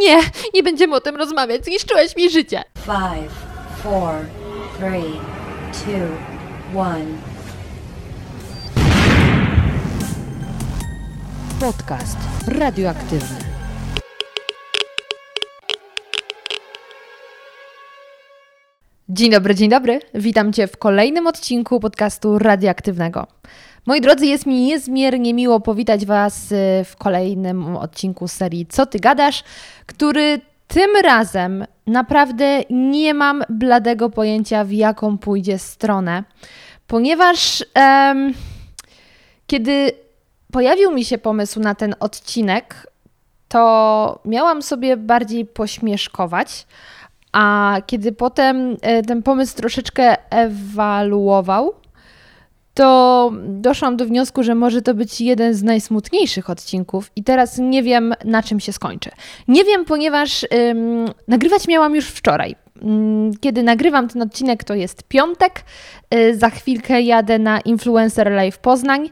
Nie, nie będziemy o tym rozmawiać. Zniszczyłeś mi życie. Five, four, three, two, one. Podcast radioaktywny. Dzień dobry, dzień dobry. Witam Cię w kolejnym odcinku podcastu radioaktywnego. Moi drodzy, jest mi niezmiernie miło powitać Was y, w kolejnym odcinku serii Co Ty Gadasz, który tym razem naprawdę nie mam bladego pojęcia, w jaką pójdzie stronę, ponieważ em, kiedy pojawił mi się pomysł na ten odcinek, to miałam sobie bardziej pośmieszkować, a kiedy potem e, ten pomysł troszeczkę ewaluował, to doszłam do wniosku, że może to być jeden z najsmutniejszych odcinków i teraz nie wiem, na czym się skończy. Nie wiem, ponieważ ym, nagrywać miałam już wczoraj. Ym, kiedy nagrywam ten odcinek, to jest piątek. Yy, za chwilkę jadę na Influencer Live Poznań.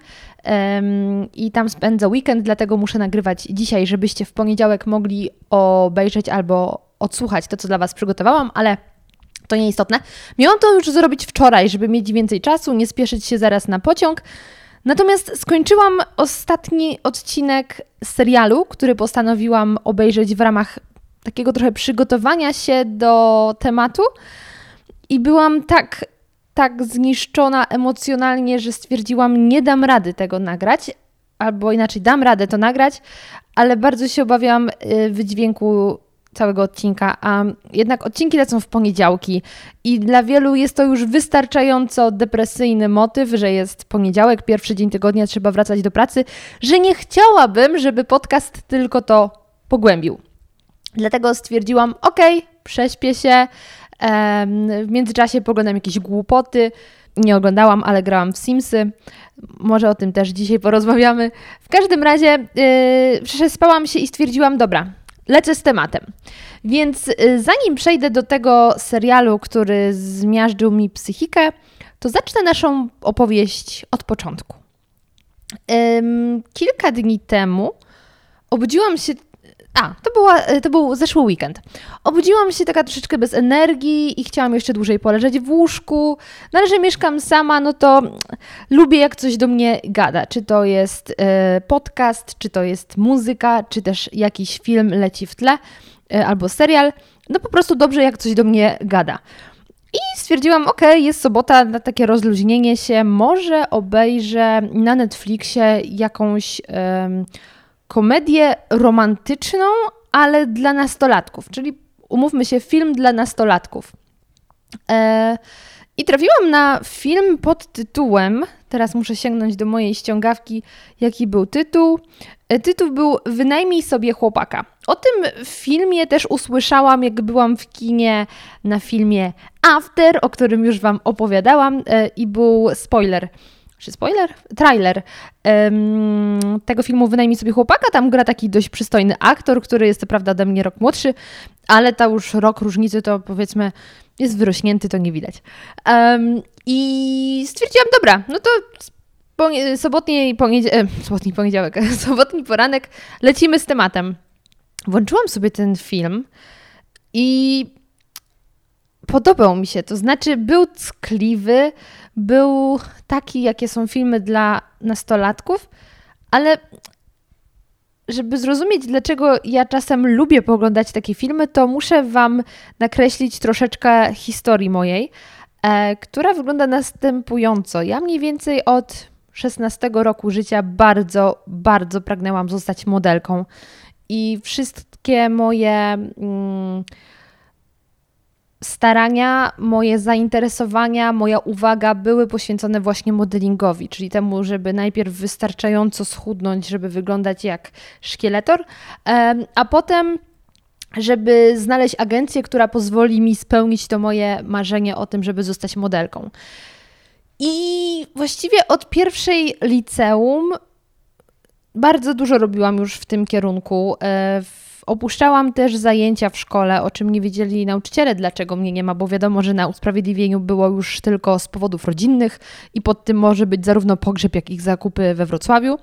I tam spędzę weekend, dlatego muszę nagrywać dzisiaj, żebyście w poniedziałek mogli obejrzeć albo odsłuchać to, co dla Was przygotowałam, ale to nieistotne. Miałam to już zrobić wczoraj, żeby mieć więcej czasu, nie spieszyć się zaraz na pociąg. Natomiast skończyłam ostatni odcinek serialu, który postanowiłam obejrzeć w ramach takiego trochę przygotowania się do tematu i byłam tak, tak zniszczona emocjonalnie, że stwierdziłam, nie dam rady tego nagrać, albo inaczej, dam radę to nagrać, ale bardzo się obawiałam y, wydźwięku całego odcinka, a jednak odcinki lecą w poniedziałki i dla wielu jest to już wystarczająco depresyjny motyw, że jest poniedziałek, pierwszy dzień tygodnia, trzeba wracać do pracy, że nie chciałabym, żeby podcast tylko to pogłębił. Dlatego stwierdziłam, ok, prześpię się, w międzyczasie poglądam jakieś głupoty, nie oglądałam, ale grałam w Simsy. Może o tym też dzisiaj porozmawiamy. W każdym razie yy, przespałam się i stwierdziłam, dobra, lecę z tematem. Więc y, zanim przejdę do tego serialu, który zmiażdżył mi psychikę, to zacznę naszą opowieść od początku. Kilka dni temu obudziłam się. A, to, była, to był zeszły weekend. Obudziłam się taka troszeczkę bez energii i chciałam jeszcze dłużej poleżeć w łóżku. No ale że mieszkam sama, no to lubię jak coś do mnie gada. Czy to jest e, podcast, czy to jest muzyka, czy też jakiś film leci w tle. E, albo serial, no po prostu dobrze jak coś do mnie gada. I stwierdziłam, ok, jest sobota na takie rozluźnienie się, może obejrzę na Netflixie jakąś komedię romantyczną, ale dla nastolatków, czyli umówmy się, film dla nastolatków. E, I trafiłam na film pod tytułem, teraz muszę sięgnąć do mojej ściągawki, jaki był tytuł. E, tytuł był Wynajmij sobie chłopaka. O tym filmie też usłyszałam, jak byłam w kinie na filmie After, o którym już Wam opowiadałam e, i był spoiler. Czy spoiler? Trailer um, tego filmu Wynajmij sobie chłopaka. Tam gra taki dość przystojny aktor, który jest to prawda ode mnie rok młodszy, ale ta już rok różnicy to powiedzmy jest wyrośnięty, to nie widać. Um, I stwierdziłam, dobra, no to sobotni, poniedzie- e, sobotni poniedziałek, sobotni poranek, lecimy z tematem. Włączyłam sobie ten film i podobał mi się. To znaczy, był ckliwy, był taki, jakie są filmy dla nastolatków, ale żeby zrozumieć, dlaczego ja czasem lubię poglądać takie filmy, to muszę Wam nakreślić troszeczkę historii mojej, e, która wygląda następująco. Ja mniej więcej od 16 roku życia bardzo, bardzo pragnęłam zostać modelką. I wszystkie moje mm, starania, moje zainteresowania, moja uwaga były poświęcone właśnie modelingowi, czyli temu, żeby najpierw wystarczająco schudnąć, żeby wyglądać jak szkieletor, a potem żeby znaleźć agencję, która pozwoli mi spełnić to moje marzenie o tym, żeby zostać modelką. I właściwie od pierwszej liceum bardzo dużo robiłam już w tym kierunku. E, opuszczałam też zajęcia w szkole, o czym nie wiedzieli nauczyciele, dlaczego mnie nie ma, bo wiadomo, że na usprawiedliwieniu było już tylko z powodów rodzinnych i pod tym może być zarówno pogrzeb, jak i zakupy we Wrocławiu.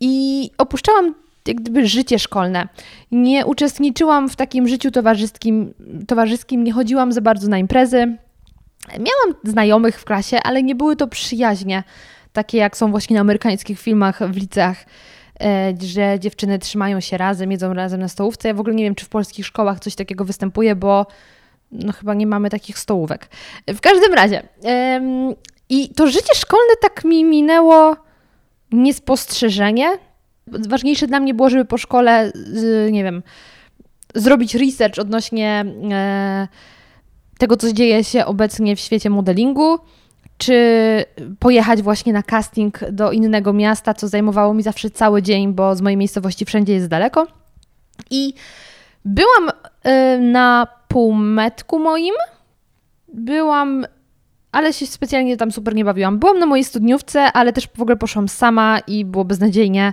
I opuszczałam jak gdyby życie szkolne. Nie uczestniczyłam w takim życiu towarzyskim, towarzyskim nie chodziłam za bardzo na imprezy. Miałam znajomych w klasie, ale nie były to przyjaźnie, takie jak są właśnie na amerykańskich filmach w liceach, że dziewczyny trzymają się razem, jedzą razem na stołówce. Ja w ogóle nie wiem, czy w polskich szkołach coś takiego występuje, bo no chyba nie mamy takich stołówek. W każdym razie. I to życie szkolne tak mi minęło niespostrzeżenie. Ważniejsze dla mnie było, żeby po szkole, nie wiem, zrobić research odnośnie e, tego, co dzieje się obecnie w świecie modelingu, czy pojechać właśnie na casting do innego miasta, co zajmowało mi zawsze cały dzień, bo z mojej miejscowości wszędzie jest daleko. I byłam e, na półmetku moim, byłam ale się specjalnie tam super nie bawiłam. Byłam na mojej studniówce, ale też w ogóle poszłam sama i było beznadziejnie.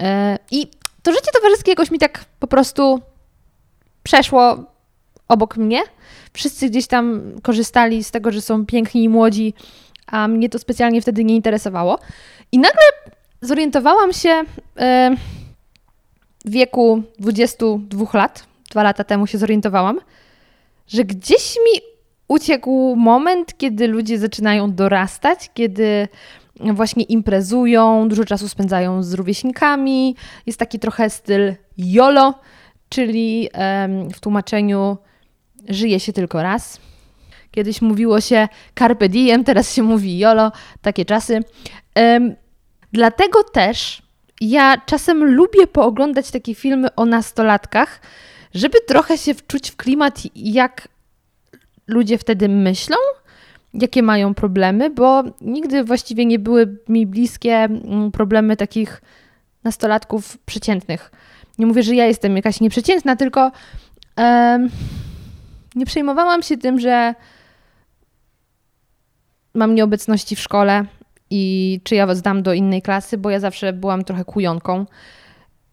E, I to życie towarzyskie jakoś mi tak po prostu przeszło obok mnie. Wszyscy gdzieś tam korzystali z tego, że są piękni i młodzi, a mnie to specjalnie wtedy nie interesowało. I nagle zorientowałam się e, w wieku 22 lat, dwa lata temu się zorientowałam, że gdzieś mi uciekł moment, kiedy ludzie zaczynają dorastać, kiedy właśnie imprezują, dużo czasu spędzają z rówieśnikami. Jest taki trochę styl YOLO, czyli w tłumaczeniu żyje się tylko raz. Kiedyś mówiło się carpe diem, teraz się mówi YOLO, takie czasy. Dlatego też ja czasem lubię pooglądać takie filmy o nastolatkach, żeby trochę się wczuć w klimat, jak ludzie wtedy myślą, jakie mają problemy, bo nigdy właściwie nie były mi bliskie mm, problemy takich nastolatków przeciętnych. Nie mówię, że ja jestem jakaś nieprzeciętna, tylko um, nie przejmowałam się tym, że mam nieobecności w szkole i czy ja zdam do innej klasy, bo ja zawsze byłam trochę kujonką.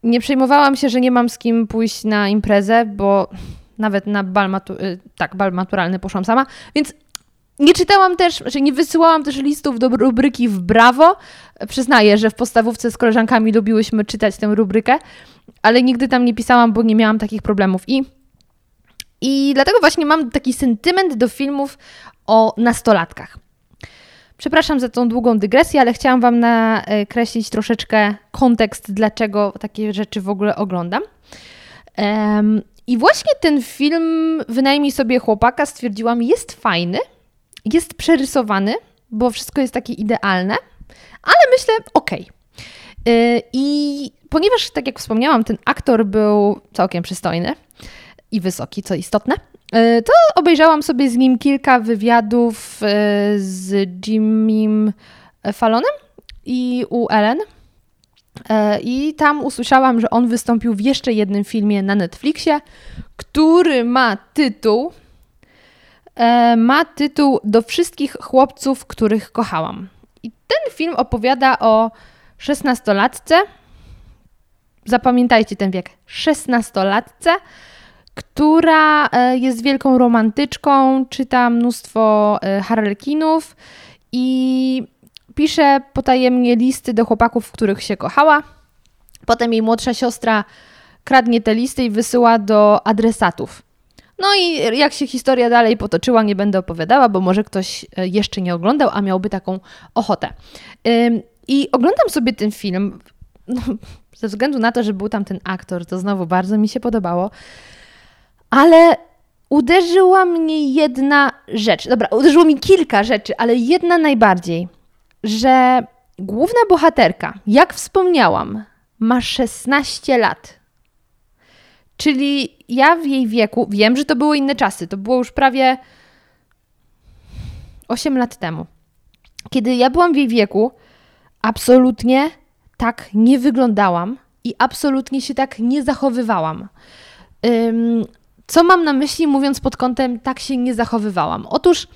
Nie przejmowałam się, że nie mam z kim pójść na imprezę, bo nawet na bal, matu- y, tak, bal maturalny poszłam sama, więc nie czytałam też, znaczy nie wysyłałam też listów do rubryki w Brawo. Przyznaję, że w podstawówce z koleżankami lubiłyśmy czytać tę rubrykę, ale nigdy tam nie pisałam, bo nie miałam takich problemów. I, i dlatego właśnie mam taki sentyment do filmów o nastolatkach. Przepraszam za tą długą dygresję, ale chciałam Wam nakreślić troszeczkę kontekst, dlaczego takie rzeczy w ogóle oglądam. Um, i właśnie ten film, wynajmij sobie chłopaka, stwierdziłam, jest fajny, jest przerysowany, bo wszystko jest takie idealne, ale myślę, okej. Okay. I ponieważ, tak jak wspomniałam, ten aktor był całkiem przystojny i wysoki, co istotne, y, to obejrzałam sobie z nim kilka wywiadów y, z Jimmym Fallonem i u Ellen. E, I tam usłyszałam, że on wystąpił w jeszcze jednym filmie na Netflixie, który ma tytuł e, ma tytuł Do wszystkich chłopców, których kochałam. I ten film opowiada o szesnastolatce, zapamiętajcie ten wiek, szesnastolatce, która e, jest wielką romantyczką, czyta mnóstwo harlekinów i pisze potajemnie listy do chłopaków, w których się kochała. Potem jej młodsza siostra kradnie te listy i wysyła do adresatów. No i jak się historia dalej potoczyła, nie będę opowiadała, bo może ktoś e, jeszcze nie oglądał, a miałby taką ochotę. I oglądam sobie ten film no, ze względu na to, że był tam ten aktor, to znowu bardzo mi się podobało, ale uderzyła mnie jedna rzecz. Dobra, uderzyło mi kilka rzeczy, ale jedna najbardziej – że główna bohaterka, jak wspomniałam, ma 16 lat. Czyli ja w jej wieku, wiem, że to były inne czasy, to było już prawie 8 lat temu. Kiedy ja byłam w jej wieku, absolutnie tak nie wyglądałam i absolutnie się tak nie zachowywałam. Co mam na myśli, mówiąc pod kątem, tak się nie zachowywałam? Otóż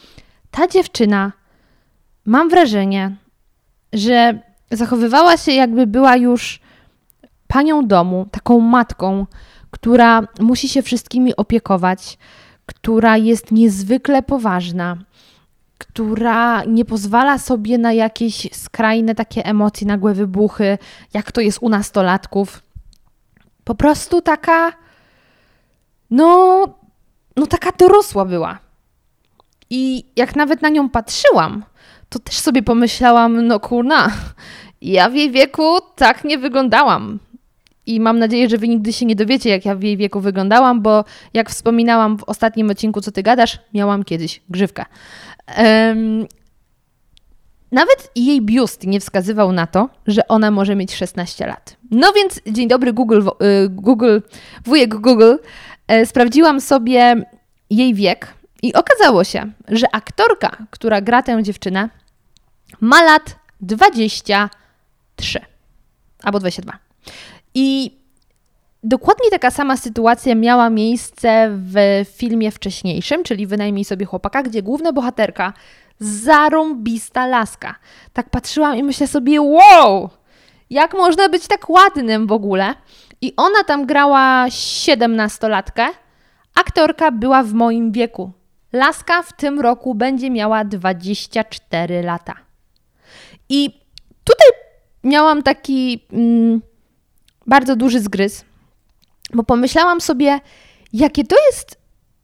ta dziewczyna mam wrażenie, że zachowywała się, jakby była już panią domu, taką matką, która musi się wszystkimi opiekować, która jest niezwykle poważna, która nie pozwala sobie na jakieś skrajne takie emocje, nagłe wybuchy, jak to jest u nastolatków. po prostu taka, no, no taka dorosła była. I jak nawet na nią patrzyłam, to też sobie pomyślałam, no kurna, ja w jej wieku tak nie wyglądałam. I mam nadzieję, że wy nigdy się nie dowiecie, jak ja w jej wieku wyglądałam, bo jak wspominałam w ostatnim odcinku, co ty gadasz, miałam kiedyś grzywkę. Um, nawet jej biust nie wskazywał na to, że ona może mieć 16 lat. No więc dzień dobry Google, y, Google wujek Google. E, sprawdziłam sobie jej wiek i okazało się, że aktorka, która gra tę dziewczynę, ma lat 23 albo 22. I dokładnie taka sama sytuacja miała miejsce w filmie wcześniejszym, czyli Wynajmij sobie chłopaka, gdzie główna bohaterka zarąbista laska. Tak patrzyłam i myślę sobie, wow, jak można być tak ładnym w ogóle? I ona tam grała 17-latkę. Aktorka była w moim wieku. Laska w tym roku będzie miała 24 lata. I tutaj miałam taki mm, bardzo duży zgryz, bo pomyślałam sobie, jakie to jest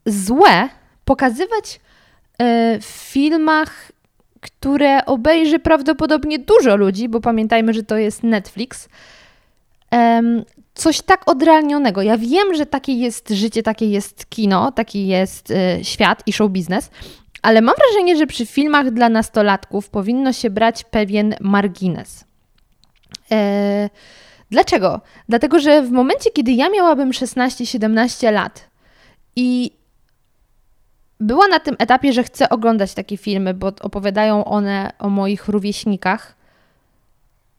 złe pokazywać E, w filmach, które obejrzy prawdopodobnie dużo ludzi, bo pamiętajmy, że to jest Netflix. Coś tak odrealnionego. Ja wiem, że takie jest życie, takie jest kino, taki jest e, świat i show biznes, ale mam wrażenie, że przy filmach dla nastolatków powinno się brać pewien margines. E, dlaczego? Dlatego, że w momencie, kiedy ja miałabym 16-17 lat i była na tym etapie, że chcę oglądać takie filmy, bo opowiadają one o moich rówieśnikach,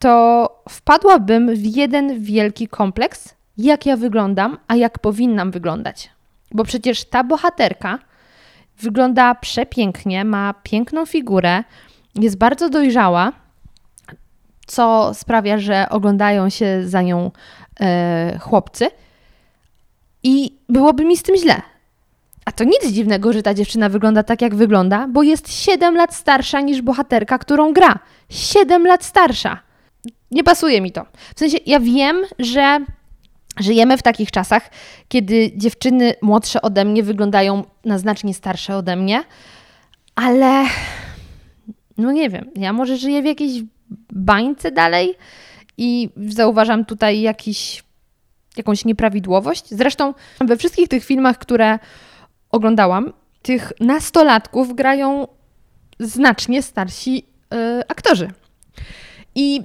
to wpadłabym w jeden wielki kompleks, jak ja wyglądam, a jak powinnam wyglądać. Bo przecież ta bohaterka wygląda przepięknie, ma piękną figurę, jest bardzo dojrzała, co sprawia, że oglądają się za nią e, chłopcy. I byłoby mi z tym źle. A to nic dziwnego, że ta dziewczyna wygląda tak, jak wygląda, bo jest 7 lat starsza niż bohaterka, którą gra. 7 lat starsza. Nie pasuje mi to. W sensie, ja wiem, że żyjemy w takich czasach, kiedy dziewczyny młodsze ode mnie wyglądają na znacznie starsze ode mnie, ale no nie wiem, ja może żyję w jakiejś bańce dalej i zauważam tutaj jakiś, jakąś nieprawidłowość. Zresztą we wszystkich tych filmach, które oglądałam, tych nastolatków grają znacznie starsi yy, aktorzy. I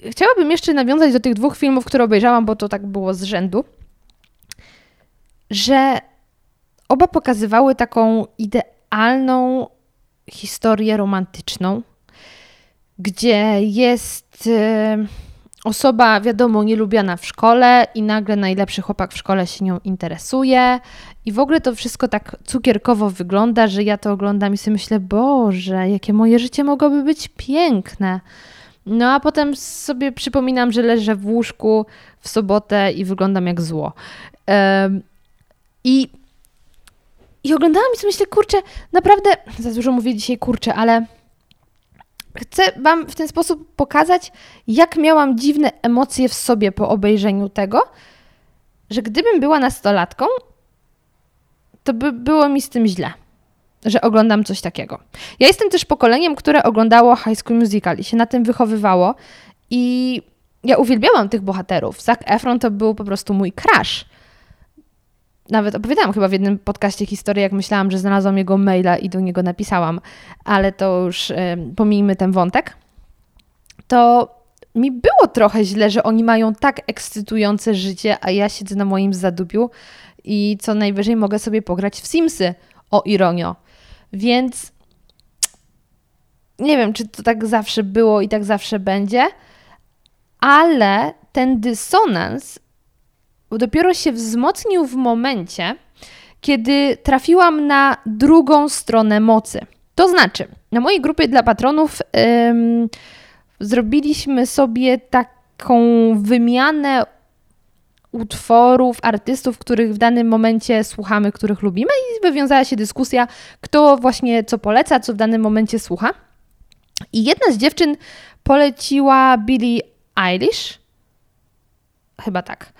yy, chciałabym jeszcze nawiązać do tych dwóch filmów, które obejrzałam, bo to tak było z rzędu, że oba pokazywały taką idealną historię romantyczną, gdzie jest. Yy, osoba, wiadomo, nielubiana w szkole i nagle najlepszy chłopak w szkole się nią interesuje i w ogóle to wszystko tak cukierkowo wygląda, że ja to oglądam i sobie myślę, Boże, jakie moje życie mogłoby być piękne. No a potem sobie przypominam, że leżę w łóżku w sobotę i wyglądam jak zło. Um, I, I oglądałam i sobie myślę, kurczę, naprawdę, za dużo mówię dzisiaj kurczę, ale Chcę Wam w ten sposób pokazać, jak miałam dziwne emocje w sobie po obejrzeniu tego, że gdybym była nastolatką, to by było mi z tym źle, że oglądam coś takiego. Ja jestem też pokoleniem, które oglądało High School Musical i się na tym wychowywało i ja uwielbiałam tych bohaterów. Zac Efron to był po prostu mój crush nawet opowiadałam chyba w jednym podcaście historię, jak myślałam, że znalazłam jego maila i do niego napisałam, ale to już pomijmy ten wątek. To mi było trochę źle, że oni mają tak ekscytujące życie, a ja siedzę na moim zadupiu i co najwyżej mogę sobie pograć w Simsy, o ironio. Więc nie wiem, czy to tak zawsze było i tak zawsze będzie, ale ten dysonans dopiero się wzmocnił w momencie, kiedy trafiłam na drugą stronę mocy. To znaczy, na mojej grupie dla patronów ym, zrobiliśmy sobie taką wymianę utworów, artystów, których w danym momencie słuchamy, których lubimy, i wywiązała się dyskusja, kto właśnie co poleca, co w danym momencie słucha. I jedna z dziewczyn poleciła Billie Eilish, chyba tak.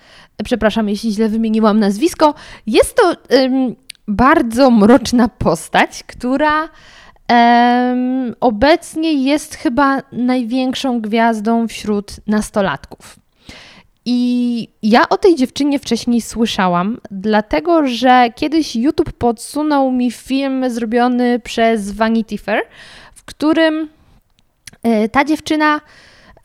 Przepraszam, jeśli źle wymieniłam nazwisko. Jest to ym, bardzo mroczna postać, która ym, obecnie jest chyba największą gwiazdą wśród nastolatków. I ja o tej dziewczynie wcześniej słyszałam, dlatego że kiedyś YouTube podsunął mi film zrobiony przez Vanity Fair, w którym e, ta dziewczyna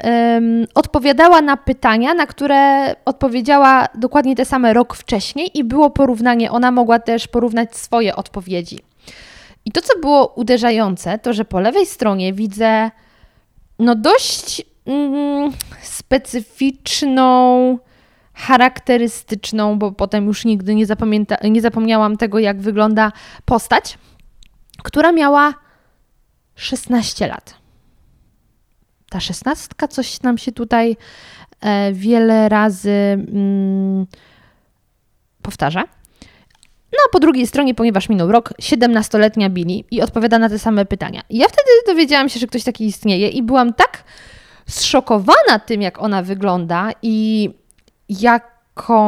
um, odpowiadała na pytania, na które odpowiedziała dokładnie te same rok wcześniej i było porównanie. Ona mogła też porównać swoje odpowiedzi. I to, co było uderzające, to że po lewej stronie widzę no dość mm, specyficzną, charakterystyczną, bo potem już nigdy nie, nie zapomniałam tego, jak wygląda postać, która miała 16 lat. Ta szesnastka coś nam się tutaj e, wiele razy mm, powtarza. No a po drugiej stronie, ponieważ minął rok, 17-letnia Billy i odpowiada na te same pytania. I ja wtedy dowiedziałam się, że ktoś taki istnieje i byłam tak zszokowana tym, jak ona wygląda i jaką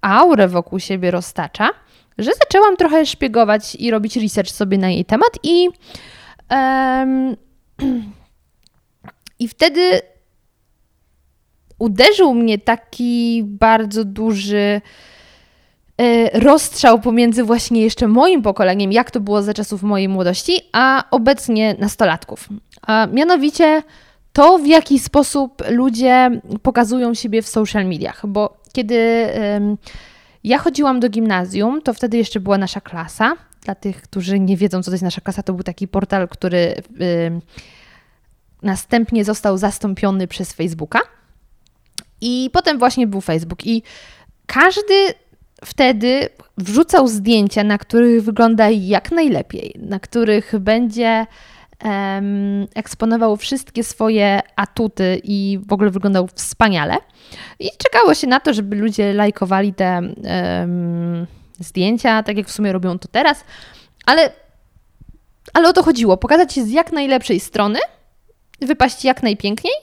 aurę wokół siebie roztacza, że zaczęłam trochę szpiegować i robić research sobie na jej temat i um, i wtedy uderzył mnie taki bardzo duży e, rozstrzał pomiędzy właśnie jeszcze moim pokoleniem, jak to było za czasów mojej młodości, a obecnie nastolatków. A mianowicie to, w jaki sposób ludzie pokazują siebie w social mediach, bo kiedy ja chodziłam do gimnazjum, to wtedy jeszcze była nasza klasa. Dla tych, którzy nie wiedzą, co to jest nasza klasa, to był taki portal, który następnie został zastąpiony przez Facebooka. I potem właśnie był Facebook. I każdy wtedy wrzucał zdjęcia, na których wygląda jak najlepiej, na których będzie um, eksponował wszystkie swoje atuty i w ogóle wyglądał wspaniale. I czekało się na to, żeby ludzie lajkowali te um, zdjęcia, tak jak w sumie robią to teraz, ale, ale o to chodziło, pokazać się z jak najlepszej strony, wypaść jak najpiękniej,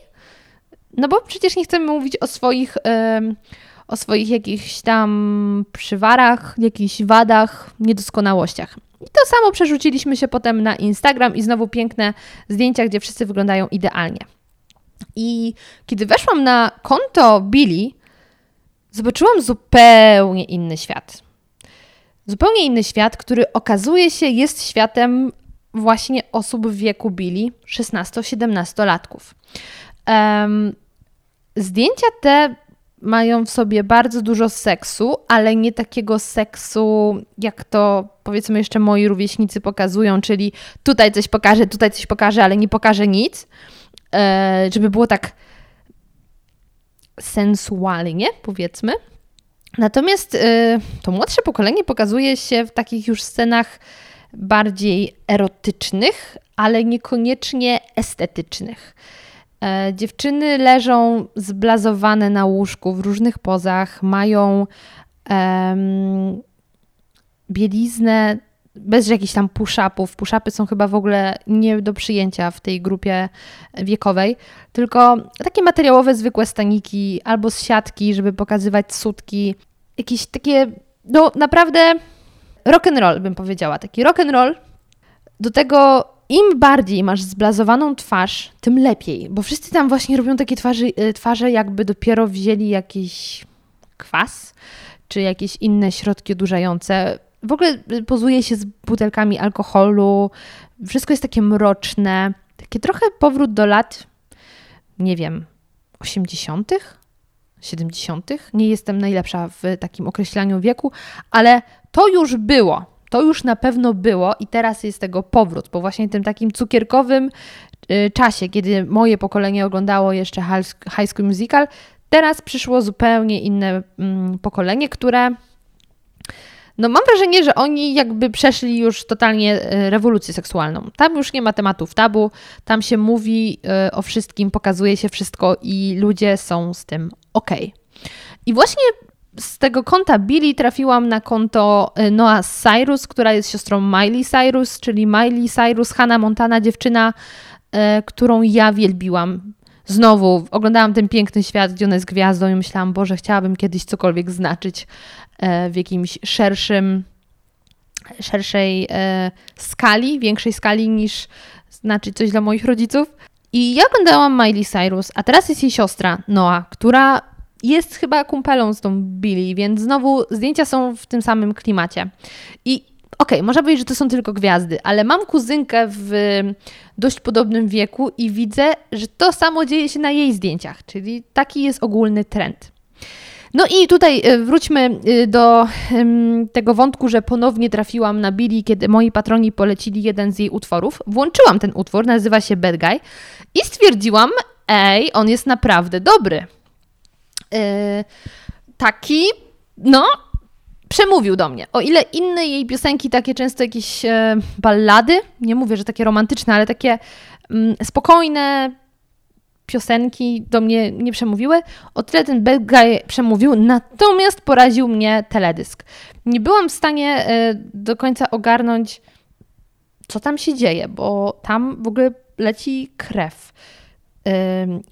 no bo przecież nie chcemy mówić o swoich, o swoich jakichś tam przywarach, jakichś wadach, niedoskonałościach. I to samo przerzuciliśmy się potem na Instagram i znowu piękne zdjęcia, gdzie wszyscy wyglądają idealnie. I kiedy weszłam na konto Billy, zobaczyłam zupełnie inny świat. Zupełnie inny świat, który okazuje się jest światem właśnie osób w wieku Billy, 16-17 latków. Um, zdjęcia te mają w sobie bardzo dużo seksu, ale nie takiego seksu, jak to powiedzmy jeszcze moi rówieśnicy pokazują, czyli tutaj coś pokażę, tutaj coś pokażę, ale nie pokażę nic, e, żeby było tak sensualnie, powiedzmy. Natomiast e, to młodsze pokolenie pokazuje się w takich już scenach bardziej erotycznych, ale niekoniecznie estetycznych. E, dziewczyny leżą zblazowane na łóżku w różnych pozach, mają um, bieliznę bez jakichś tam push-upów. Push-upy są chyba w ogóle nie do przyjęcia w tej grupie wiekowej, tylko takie materiałowe, zwykłe staniki albo z siatki, żeby pokazywać sutki. Jakieś takie, no naprawdę rock and roll bym powiedziała, taki rock and roll. Do tego im bardziej masz zblazowaną twarz, tym lepiej, bo wszyscy tam właśnie robią takie twarzy, e, twarze, jakby dopiero wzięli jakiś kwas czy jakieś inne środki odurzające. W ogóle pozuje się z butelkami alkoholu, wszystko jest takie mroczne, takie trochę powrót do lat, nie wiem, 80., 70. Nie jestem najlepsza w takim określaniu wieku, ale to już było to już na pewno było i teraz jest tego powrót, bo właśnie tym takim cukierkowym y, czasie, kiedy moje pokolenie oglądało jeszcze High School Musical, teraz przyszło zupełnie inne mm, pokolenie, które no mam wrażenie, że oni jakby przeszli już totalnie y, rewolucję seksualną. Tam już nie ma tematów tabu, tam się mówi y, o wszystkim, pokazuje się wszystko i ludzie są z tym ok. I właśnie z tego konta Billy trafiłam na konto y, Noah Cyrus, która jest siostrą Miley Cyrus, czyli Miley Cyrus, Hannah Montana, dziewczyna, którą ja wielbiłam. znowu oglądałam ten piękny świat, gdzie ona jest gwiazdą i myślałam, Boże, chciałabym kiedyś cokolwiek znaczyć e, w jakimś szerszym, szerszej e, skali, większej skali niż znaczyć coś dla moich rodziców. I ja oglądałam Miley Cyrus, a teraz jest jej siostra Noah, która jest chyba kumpelą z tą Billy, więc znowu zdjęcia są w tym samym klimacie. I okej, okay, można powiedzieć, że to są tylko gwiazdy, ale mam kuzynkę w dość podobnym wieku i widzę, że to samo dzieje się na jej zdjęciach, czyli taki jest ogólny trend. No i tutaj e, wróćmy e, do tego wątku, że ponownie trafiłam na Billy, kiedy moi patroni polecili jeden z jej utworów. Włączyłam ten utwór, nazywa się Bad Guy i stwierdziłam, ej, on jest naprawdę dobry. Yy, taki, no, przemówił do mnie. O ile inne jej piosenki, takie często jakieś ballady, nie mówię, że takie romantyczne, ale takie mm, spokojne piosenki do mnie nie przemówiły, o tyle ten Bad Guy przemówił, natomiast poraził mnie teledysk. Nie byłam w stanie e, do końca ogarnąć, co tam się dzieje, bo tam w ogóle leci krew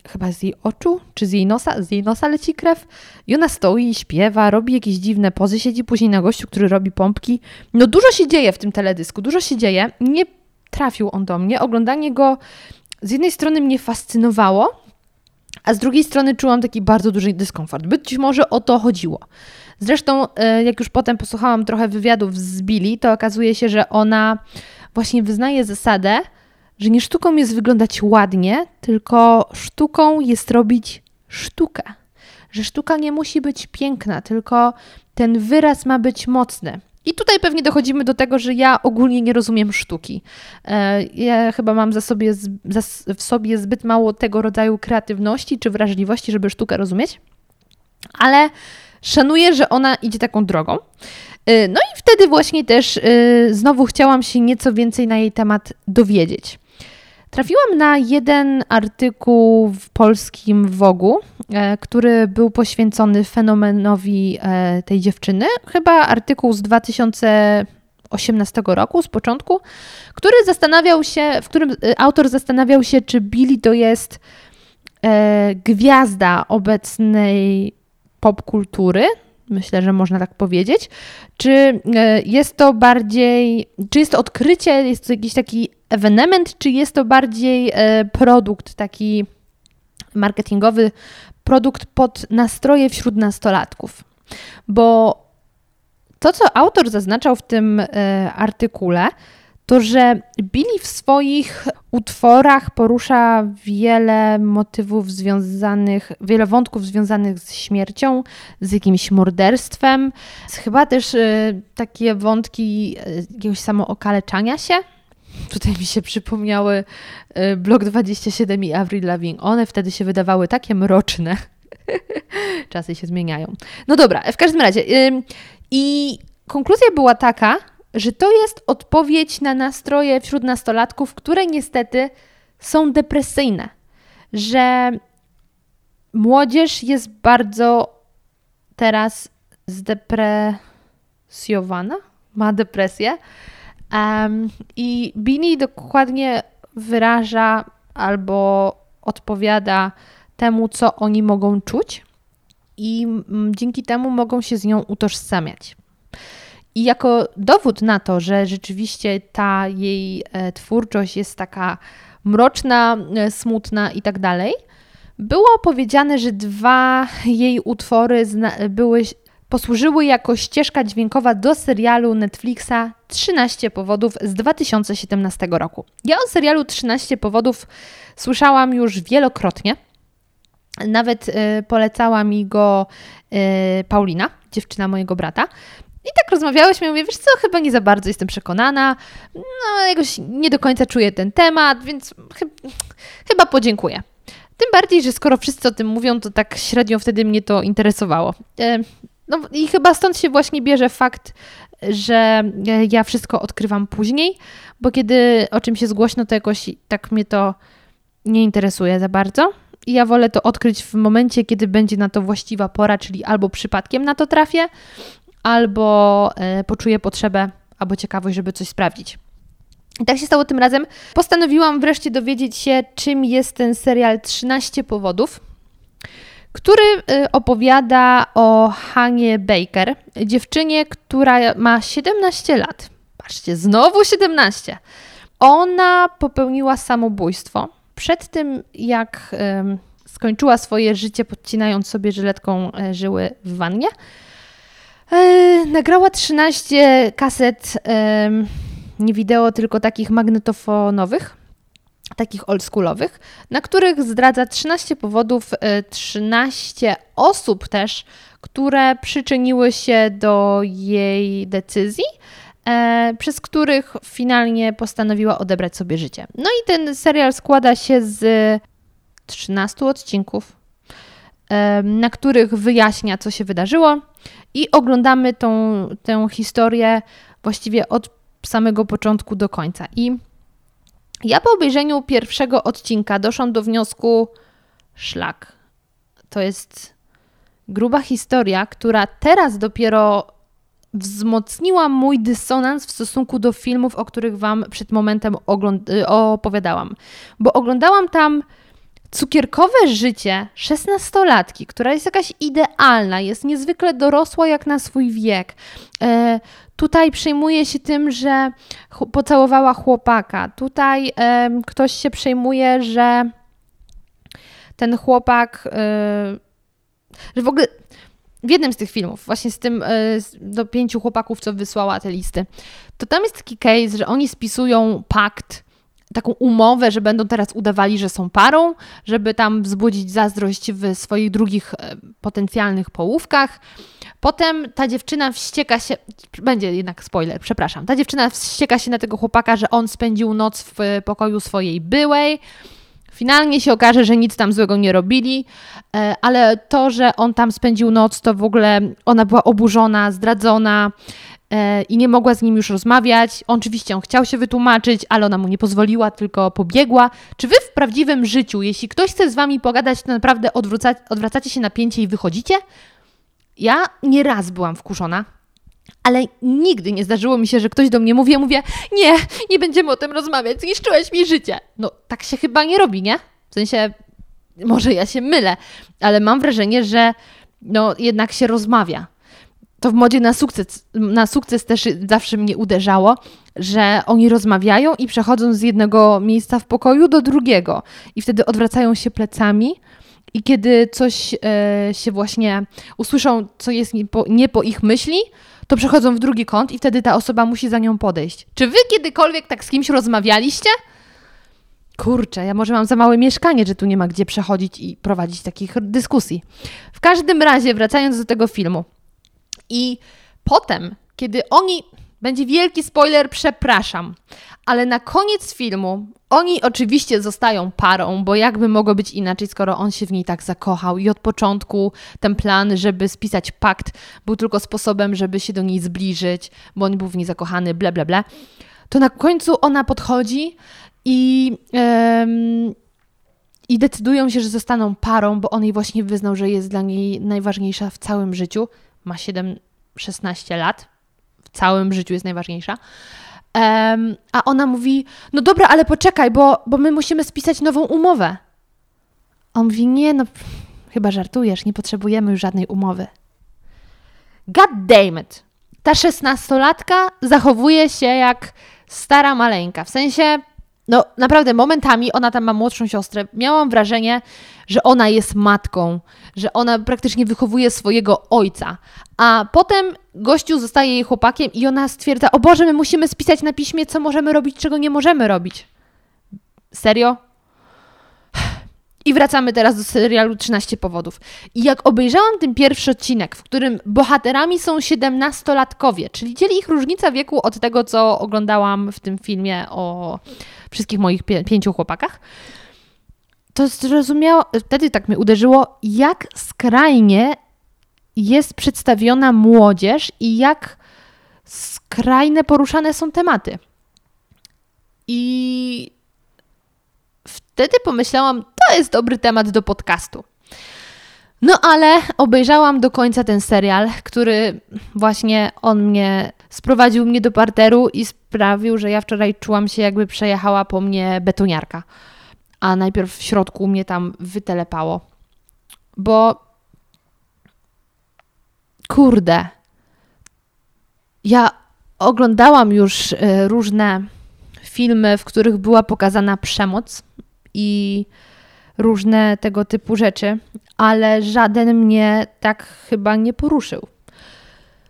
chyba z jej oczu, czy z jej nosa, z jej nosa leci krew i ona stoi, śpiewa, robi jakieś dziwne pozy, siedzi później na gościu, który robi pompki. No dużo się dzieje w tym teledysku, dużo się dzieje. Nie trafił on do mnie. Oglądanie go z jednej strony mnie fascynowało, a z drugiej strony czułam taki bardzo duży dyskomfort. Być może o to chodziło. Zresztą, e, jak już potem posłuchałam trochę wywiadów z Billy, to okazuje się, że ona właśnie wyznaje zasadę, że nie sztuką jest wyglądać ładnie, tylko sztuką jest robić sztukę. Że sztuka nie musi być piękna, tylko ten wyraz ma być mocny. I tutaj pewnie dochodzimy do tego, że ja ogólnie nie rozumiem sztuki. E, ja chyba mam za sobie, w sobie zbyt mało tego rodzaju kreatywności czy wrażliwości, żeby sztukę rozumieć, ale szanuję, że ona idzie taką drogą. E, no i wtedy właśnie też e, znowu chciałam się nieco więcej na jej temat dowiedzieć. Trafiłam na jeden artykuł w polskim Wogu, który był poświęcony fenomenowi e, tej dziewczyny. Chyba artykuł z 2018 roku, z początku, który zastanawiał się, w którym e, autor zastanawiał się, czy Billy to jest gwiazda obecnej popkultury, myślę, że można tak powiedzieć. Czy jest to bardziej, czy jest to odkrycie, jest to jakiś taki ewenement, czy jest to bardziej e, produkt taki marketingowy, produkt pod nastroje wśród nastolatków? Bo to, co autor zaznaczał w tym e, artykule, to że Billy w swoich utworach porusza wiele motywów związanych, wiele wątków związanych z śmiercią, z jakimś morderstwem, chyba też y, takie wątki y, jakiegoś samookaleczania się, Tutaj mi się przypomniały y, Blok 27 i Avril Lavigne. One wtedy się wydawały takie mroczne. Czasy się zmieniają. No dobra, w każdym razie. I konkluzja była taka, że to jest odpowiedź na nastroje wśród nastolatków, które niestety są depresyjne. Że młodzież jest bardzo teraz zdepresjowana, ma depresję Um, I Bini dokładnie wyraża albo odpowiada temu, co oni mogą czuć, i dzięki temu mogą się z nią utożsamiać. I jako dowód na to, że rzeczywiście ta jej e, twórczość jest taka mroczna, e, smutna i tak dalej, było powiedziane, że dwa jej utwory były posłużyły jako ścieżka dźwiękowa do serialu Netflixa 13 powodów z 2017 roku. Ja o serialu 13 powodów słyszałam już wielokrotnie. Nawet y, polecała mi go y, Paulina, dziewczyna mojego brata. I tak rozmawiałyśmy, mówię, wiesz co, chyba nie za bardzo jestem przekonana, no jakoś nie do końca czuję ten temat, więc chyba podziękuję. Tym bardziej, że skoro wszyscy o tym mówią, to tak średnio wtedy mnie to interesowało. E, no i chyba stąd się właśnie bierze fakt, że ja wszystko odkrywam później, bo kiedy o czymś jest głośno, to jakoś tak mnie to nie interesuje za bardzo. I ja wolę to odkryć w momencie, kiedy będzie na to właściwa pora, czyli albo przypadkiem na to trafię, albo e, poczuję potrzebę albo ciekawość, żeby coś sprawdzić. I tak się stało tym razem. Postanowiłam wreszcie dowiedzieć się, czym jest ten serial 13 powodów, który y, opowiada o Hanie Baker, dziewczynie, która ma 17 lat. Patrzcie, znowu 17. Ona popełniła samobójstwo. Przed tym, jak skończyła swoje życie, podcinając sobie żyletką e, żyły w wannie, e, nagrała 13 kaset nie wideo, tylko takich magnetofonowych, takich oldschoolowych, na których zdradza 13 powodów, 13 e, osób też, które przyczyniły się do jej decyzji, e, przez których finalnie postanowiła odebrać sobie życie. No i ten serial składa się z 13 odcinków, e, na których wyjaśnia, co się wydarzyło, i oglądamy tą, tę historię właściwie od samego początku do końca. I ja po obejrzeniu pierwszego odcinka doszłam do wniosku: szlak. To jest gruba historia, która teraz dopiero wzmocniła mój dysonans w stosunku do filmów, o których Wam przed momentem y, opowiadałam. Bo oglądałam tam cukierkowe życie szesnastolatki, która jest jakaś idealna, jest niezwykle dorosła jak na swój wiek. E, tutaj przejmuje się tym, że pocałowała chłopaka. Tutaj e, ktoś się przejmuje, że ten chłopak, e, że w ogóle w jednym z tych filmów, właśnie z tym e, do pięciu chłopaków, co wysłała te listy, to tam jest taki case, że oni spisują pakt taką umowę, że będą teraz udawali, że są parą, żeby tam wzbudzić zazdrość w swoich drugich e, potencjalnych połówkach. Potem ta dziewczyna wścieka się, będzie jednak spoiler, przepraszam. Ta dziewczyna wścieka się na tego chłopaka, że on spędził noc w pokoju swojej byłej. Finalnie się okaże, że nic tam złego nie robili, e, ale to, że on tam spędził noc, to w ogóle ona była oburzona, zdradzona, E, i nie mogła z nim już rozmawiać. On oczywiście on chciał się wytłumaczyć, ale ona mu nie pozwoliła, tylko pobiegła. Czy wy w prawdziwym życiu, jeśli ktoś chce z wami pogadać, to naprawdę odwraca, odwracacie się napięcie i wychodzicie? Ja nieraz byłam wkurzona, ale nigdy nie zdarzyło mi się, że ktoś do mnie mówi, ja mówię, nie, nie będziemy o tym rozmawiać, zniszczyłeś mi życie. No, tak się chyba nie robi, nie? W sensie, może ja się mylę, ale mam wrażenie, że no, jednak się rozmawia to w modzie na sukces, na sukces też zawsze mnie uderzało, że oni rozmawiają i przechodzą z jednego miejsca w pokoju do drugiego i wtedy odwracają się plecami. I kiedy coś e, się właśnie usłyszą, co jest nie po, nie po ich myśli, to przechodzą w drugi kąt i wtedy ta osoba musi za nią podejść. Czy wy kiedykolwiek tak z kimś rozmawialiście? Kurczę, ja może mam za małe mieszkanie, że tu nie ma gdzie przechodzić i prowadzić takich dyskusji. W każdym razie, wracając do tego filmu, i potem, kiedy oni. Będzie wielki spoiler, przepraszam, ale na koniec filmu oni oczywiście zostają parą, bo jakby mogło być inaczej, skoro on się w niej tak zakochał i od początku ten plan, żeby spisać pakt, był tylko sposobem, żeby się do niej zbliżyć, bo on był w niej zakochany, bla, bla, bla. To na końcu ona podchodzi i, um, i decydują się, że zostaną parą, bo on jej właśnie wyznał, że jest dla niej najważniejsza w całym życiu ma 7, 16 lat, w całym życiu jest najważniejsza. Um, a ona mówi: No dobra, ale poczekaj, bo, bo my musimy spisać nową umowę. On mówi: Nie, no chyba żartujesz, nie potrzebujemy już żadnej umowy. God damn it! Ta szesnastolatka zachowuje się jak stara maleńka. W sensie, no naprawdę momentami ona tam ma młodszą siostrę. Miałam wrażenie, że ona jest matką, że ona praktycznie wychowuje swojego ojca. A potem gościu zostaje jej chłopakiem i ona stwierdza: O Boże, my musimy spisać na piśmie, co możemy robić, czego nie możemy robić. Serio? I wracamy teraz do serialu 13 powodów. I jak obejrzałam ten pierwszy odcinek, w którym bohaterami są 17-latkowie, czyli dzieli ich różnica wieku od tego, co oglądałam w tym filmie o wszystkich moich pięciu chłopakach, to zrozumiało, wtedy tak mnie uderzyło, jak skrajnie jest przedstawiona młodzież i jak skrajne poruszane są tematy. I wtedy pomyślałam, to jest dobry temat do podcastu. No ale obejrzałam do końca ten serial, który właśnie on mnie sprowadził mnie do parteru i sprawił, że ja wczoraj czułam się, jakby przejechała po mnie betoniarka. A najpierw w środku mnie tam wytelepało. Bo kurde, ja oglądałam już e, różne filmy, w których była pokazana przemoc i różne tego typu rzeczy, ale żaden mnie tak chyba nie poruszył.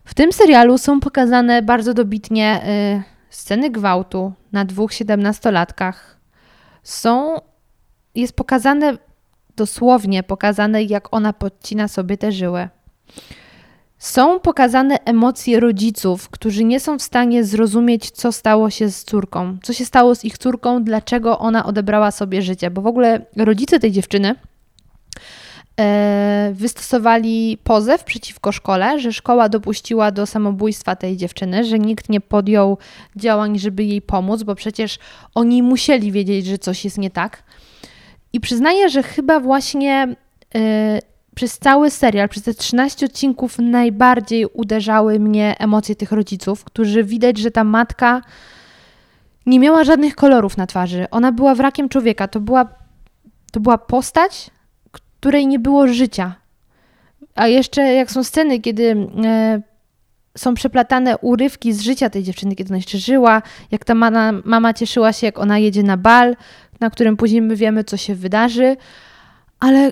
W tym serialu są pokazane bardzo dobitnie y, sceny gwałtu na dwóch siedemnastolatkach. Są, jest pokazane dosłownie pokazane, jak ona podcina sobie te żyły. Są pokazane emocje rodziców, którzy nie są w stanie zrozumieć, co stało się z córką, co się stało z ich córką, dlaczego ona odebrała sobie życie, bo w ogóle rodzice tej dziewczyny wystosowali pozew przeciwko szkole, że szkoła dopuściła do samobójstwa tej dziewczyny, że nikt nie podjął działań, żeby jej pomóc, bo przecież oni musieli wiedzieć, że coś jest nie tak. I przyznaję, że chyba właśnie e, przez cały serial, przez te 13 odcinków najbardziej uderzały mnie emocje tych rodziców, którzy widać, że ta matka nie miała żadnych kolorów na twarzy. Ona była wrakiem człowieka. To była, to była postać, której nie było życia. A jeszcze jak są sceny, kiedy e, są przeplatane urywki z życia tej dziewczyny, kiedy ona jeszcze żyła, jak ta mama, mama cieszyła się, jak ona jedzie na bal, na którym później my wiemy, co się wydarzy. Ale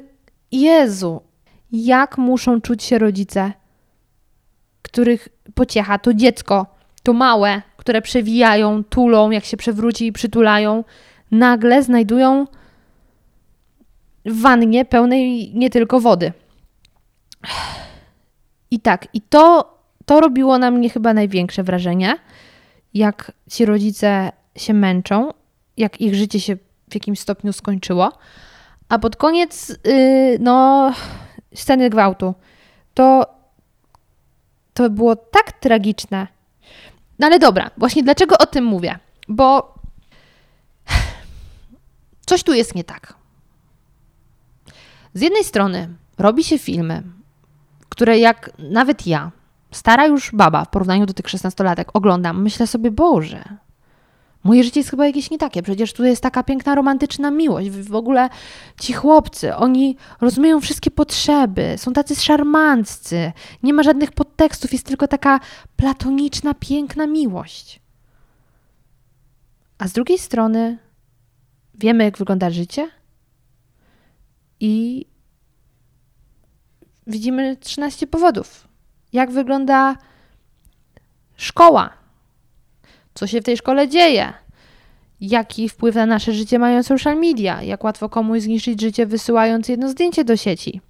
Jezu, jak muszą czuć się rodzice, których pociecha to dziecko, to małe, które przewijają, tulą, jak się przewróci i przytulają, nagle znajdują w wannie pełnej nie tylko wody. I tak, i to, to robiło na mnie chyba największe wrażenie, jak ci rodzice się męczą, jak ich życie się w jakimś stopniu skończyło. A pod koniec, yy, no, sceny gwałtu, to, to było tak tragiczne. No ale dobra, właśnie dlaczego o tym mówię? Bo coś tu jest nie tak. Z jednej strony robi się filmy, które jak nawet ja, stara już baba w porównaniu do tych 16-latek, oglądam, myślę sobie, Boże, Moje życie jest chyba jakieś nie takie. Przecież tu jest taka piękna, romantyczna miłość. W ogóle ci chłopcy, oni rozumieją wszystkie potrzeby, są tacy szarmanccy, nie ma żadnych podtekstów, jest tylko taka platoniczna, piękna miłość. A z drugiej strony wiemy, jak wygląda życie i widzimy 13 powodów. Jak wygląda szkoła, co się w tej szkole dzieje, jaki wpływ na nasze życie mają social media, jak łatwo komuś zniszczyć życie wysyłając jedno zdjęcie do sieci.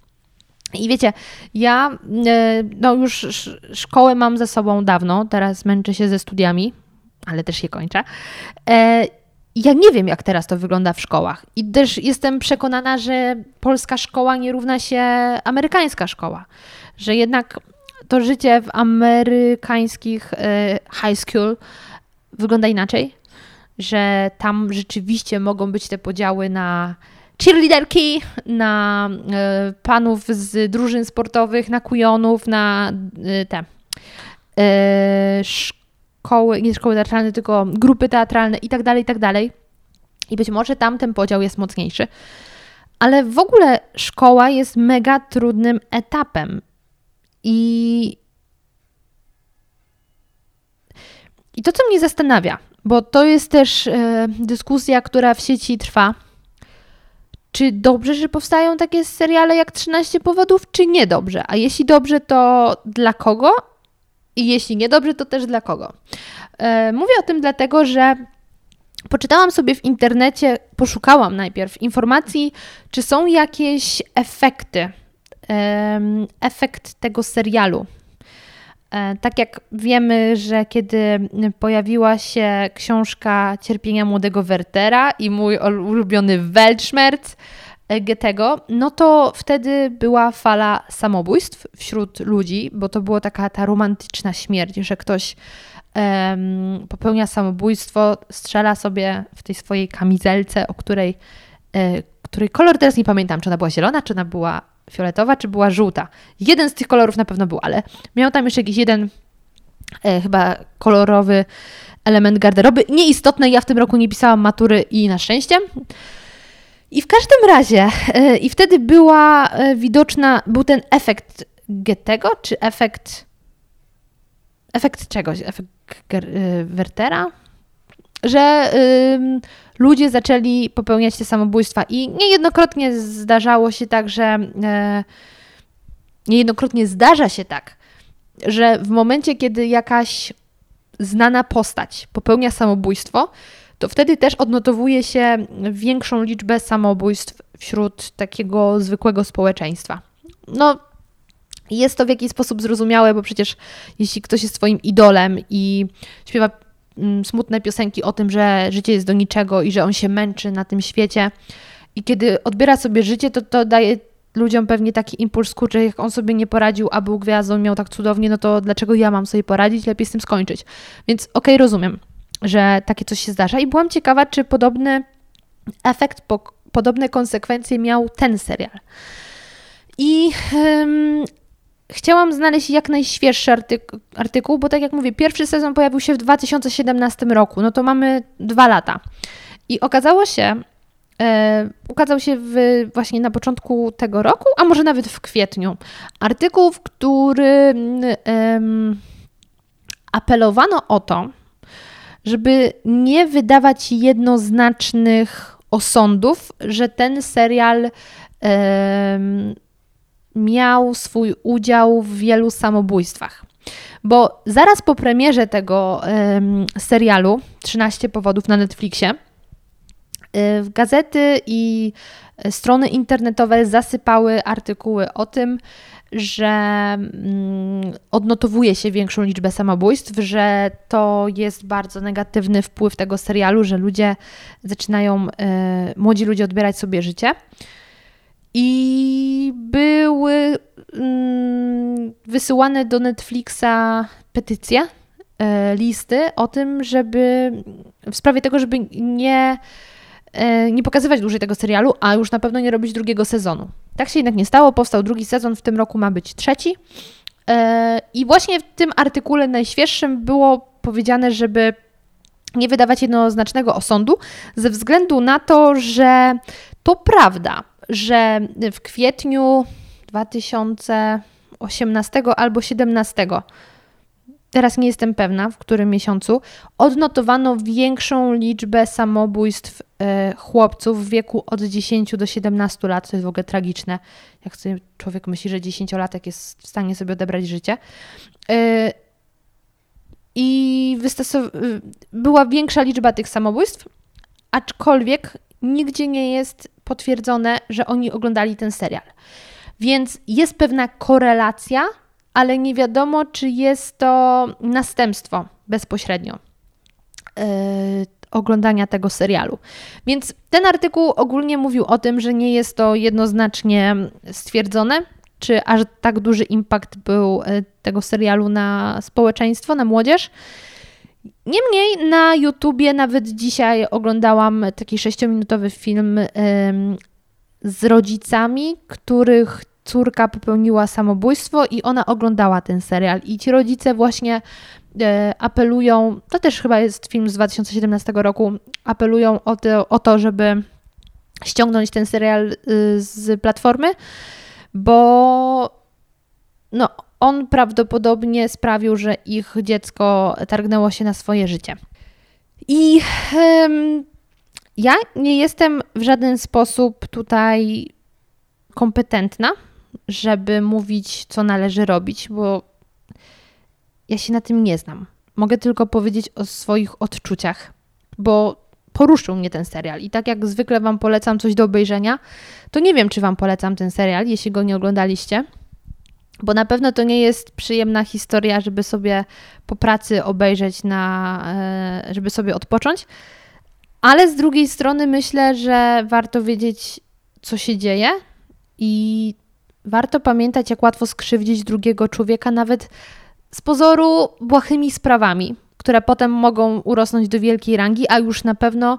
I wiecie, ja e, no już szkołę mam za sobą dawno, teraz męczę się ze studiami, ale też je kończę. E, ja nie wiem, jak teraz to wygląda w szkołach. I też jestem przekonana, że polska szkoła nie równa się amerykańska szkoła. Że jednak to życie w amerykańskich e, high school wygląda inaczej, że tam rzeczywiście mogą być te podziały na cheerleaderki, na y, panów z drużyn sportowych, na kujonów, na y, te y, szkoły, nie szkoły teatralne, tylko grupy teatralne i tak dalej, i tak dalej. I być może tam ten podział jest mocniejszy. Ale w ogóle szkoła jest mega trudnym etapem. I I to, co mnie zastanawia, bo to jest też e, dyskusja, która w sieci trwa, czy dobrze, że powstają takie seriale jak 13 powodów, czy niedobrze? A jeśli dobrze, to dla kogo? I jeśli niedobrze, to też dla kogo? E, mówię o tym dlatego, że poczytałam sobie w internecie, poszukałam najpierw informacji, czy są jakieś efekty, efekt tego serialu E, tak jak wiemy, że kiedy pojawiła się książka Cierpienia młodego Wertera i mój ulubiony Weltschmerz Goethego, no to wtedy była fala samobójstw wśród ludzi, bo to była taka ta romantyczna śmierć, że ktoś um, popełnia samobójstwo, strzela sobie w tej swojej kamizelce, o której, e, której kolor teraz nie pamiętam, czy ona była zielona, czy ona była fioletowa, czy była żółta. Jeden z tych kolorów na pewno był, ale miał tam jeszcze jakiś jeden e, chyba kolorowy element garderoby. Nieistotne, ja w tym roku nie pisałam matury i na szczęście. I w każdym razie, e, i wtedy była e, widoczna, był ten efekt Goethego, czy efekt. Efekt czegoś? Efekt e, Wertera? Że ym, ludzie zaczęli popełniać te samobójstwa. I niejednokrotnie zdarzało się tak, że. E, niejednokrotnie zdarza się tak, że w momencie, kiedy jakaś znana postać popełnia samobójstwo, to wtedy też odnotowuje się większą liczbę samobójstw wśród takiego zwykłego społeczeństwa. No, jest to w jakiś sposób zrozumiałe, bo przecież jeśli ktoś jest Twoim idolem i śpiewa mm, smutne piosenki o tym, że życie jest do niczego i że on się męczy na tym świecie, i kiedy odbiera sobie życie, to to daje ludziom pewnie taki impuls, kurczę, jak on sobie nie poradził, a był gwiazdą, miał tak cudownie, no to dlaczego ja mam sobie poradzić, lepiej z tym skończyć. Więc okej, okay, rozumiem, że takie coś się zdarza i byłam ciekawa, czy podobny efekt, po, podobne konsekwencje miał ten serial. I um, chciałam znaleźć jak najświeższy artyku artykuł, bo tak jak mówię, pierwszy sezon pojawił się w 2017 roku, no to mamy dwa lata. I okazało się, E, ukazał się w, właśnie na początku tego roku, a może nawet w kwietniu. Artykuł, w którym apelowano o to, żeby nie wydawać jednoznacznych osądów, że ten serial miał swój udział w wielu samobójstwach. Bo zaraz po premierze tego serialu 13 powodów na Netflixie gazety i strony internetowe zasypały artykuły o tym, że mm, odnotowuje się większą liczbę samobójstw, że to jest bardzo negatywny wpływ tego serialu, że ludzie zaczynają, y, młodzi ludzie odbierać sobie życie. I były mm, wysyłane do Netflixa petycje, y, listy o tym, żeby w sprawie tego, żeby nie nie pokazywać dłużej tego serialu, a już na pewno nie robić drugiego sezonu. Tak się jednak nie stało, powstał drugi sezon, w tym roku ma być trzeci. E, I właśnie w tym artykule najświeższym było powiedziane, żeby nie wydawać jednoznacznego osądu, ze względu na to, że to prawda, że w kwietniu 2018 albo 2017 teraz nie jestem pewna, w którym miesiącu, odnotowano większą liczbę samobójstw e, chłopców w wieku od 10 do 17 lat. To jest w ogóle tragiczne, jak sobie człowiek myśli, że 10-latek jest w stanie sobie odebrać życie. E, I była większa liczba tych samobójstw, aczkolwiek nigdzie nie jest potwierdzone, że oni oglądali ten serial. Więc jest pewna korelacja ale nie wiadomo, czy jest to następstwo bezpośrednio yy, oglądania tego serialu. Więc ten artykuł ogólnie mówił o tym, że nie jest to jednoznacznie stwierdzone, czy aż tak duży impact był e, tego serialu na społeczeństwo, na młodzież. Niemniej na YouTubie nawet dzisiaj oglądałam taki sześciominutowy film yy, z rodzicami, których córka popełniła samobójstwo i ona oglądała ten serial. I ci rodzice właśnie e, apelują, to też chyba jest film z 2017 roku, apelują o to, o to żeby ściągnąć ten serial y, z platformy, bo no, on prawdopodobnie sprawił, że ich dziecko targnęło się na swoje życie. I um, ja nie jestem w żaden sposób tutaj kompetentna żeby mówić, co należy robić, bo ja się na tym nie znam. Mogę tylko powiedzieć o swoich odczuciach, bo poruszył mnie ten serial. I tak jak zwykle Wam polecam coś do obejrzenia, to nie wiem, czy Wam polecam ten serial, jeśli go nie oglądaliście. Bo na pewno to nie jest przyjemna historia, żeby sobie po pracy obejrzeć, na, e, żeby sobie odpocząć. Ale z drugiej strony myślę, że warto wiedzieć, co się dzieje i Warto pamiętać, jak łatwo skrzywdzić drugiego człowieka, nawet z pozoru błahymi sprawami, które potem mogą urosnąć do wielkiej rangi, a już na pewno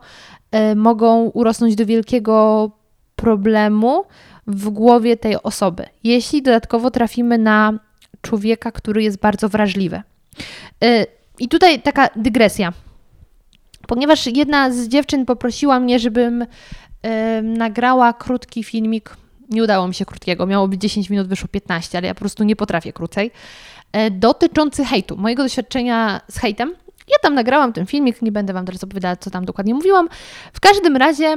y, mogą urosnąć do wielkiego problemu w głowie tej osoby, jeśli dodatkowo trafimy na człowieka, który jest bardzo wrażliwy. Y, I tutaj taka dygresja. Ponieważ jedna z dziewczyn poprosiła mnie, żebym y, nagrała krótki filmik. Nie udało mi się krótkiego, miało być 10 minut, wyszło 15, ale ja po prostu nie potrafię krócej. Y, dotyczący hejtu, mojego doświadczenia z hejtem. Ja tam nagrałam ten filmik, nie będę Wam teraz opowiadała, co tam dokładnie mówiłam. W każdym razie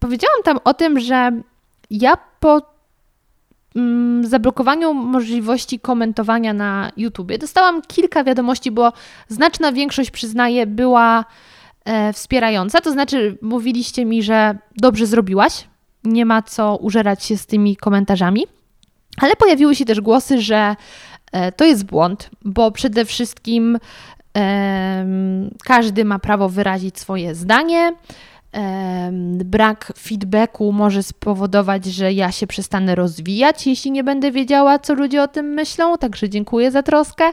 powiedziałam tam o tym, że ja po mm, zablokowaniu możliwości komentowania na YouTubie dostałam kilka wiadomości, bo znaczna większość, przyznaję, była e, wspierająca. To znaczy, mówiliście mi, że dobrze zrobiłaś, nie ma co użerać się z tymi komentarzami, ale pojawiły się też głosy, że e, to jest błąd, bo przede wszystkim e, każdy ma prawo wyrazić swoje zdanie brak feedbacku może spowodować, że ja się przestanę rozwijać, jeśli nie będę wiedziała, co ludzie o tym myślą, także dziękuję za troskę.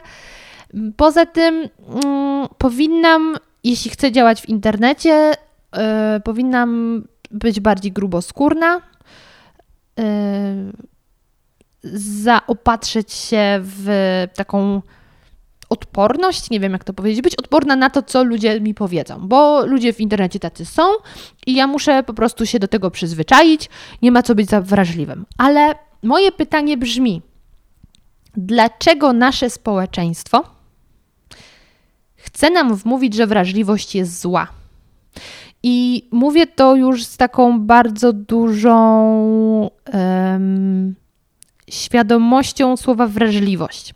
Poza tym mm, powinnam, jeśli chcę działać w internecie, yy, powinnam być bardziej gruboskórna, yy, zaopatrzyć się w taką odporność, nie wiem jak to powiedzieć, być odporna na to, co ludzie mi powiedzą, bo ludzie w internecie tacy są i ja muszę po prostu się do tego przyzwyczaić, nie ma co być za wrażliwym. Ale moje pytanie brzmi: dlaczego nasze społeczeństwo chce nam wmówić, że wrażliwość jest zła? I mówię to już z taką bardzo dużą um, świadomością słowa wrażliwość.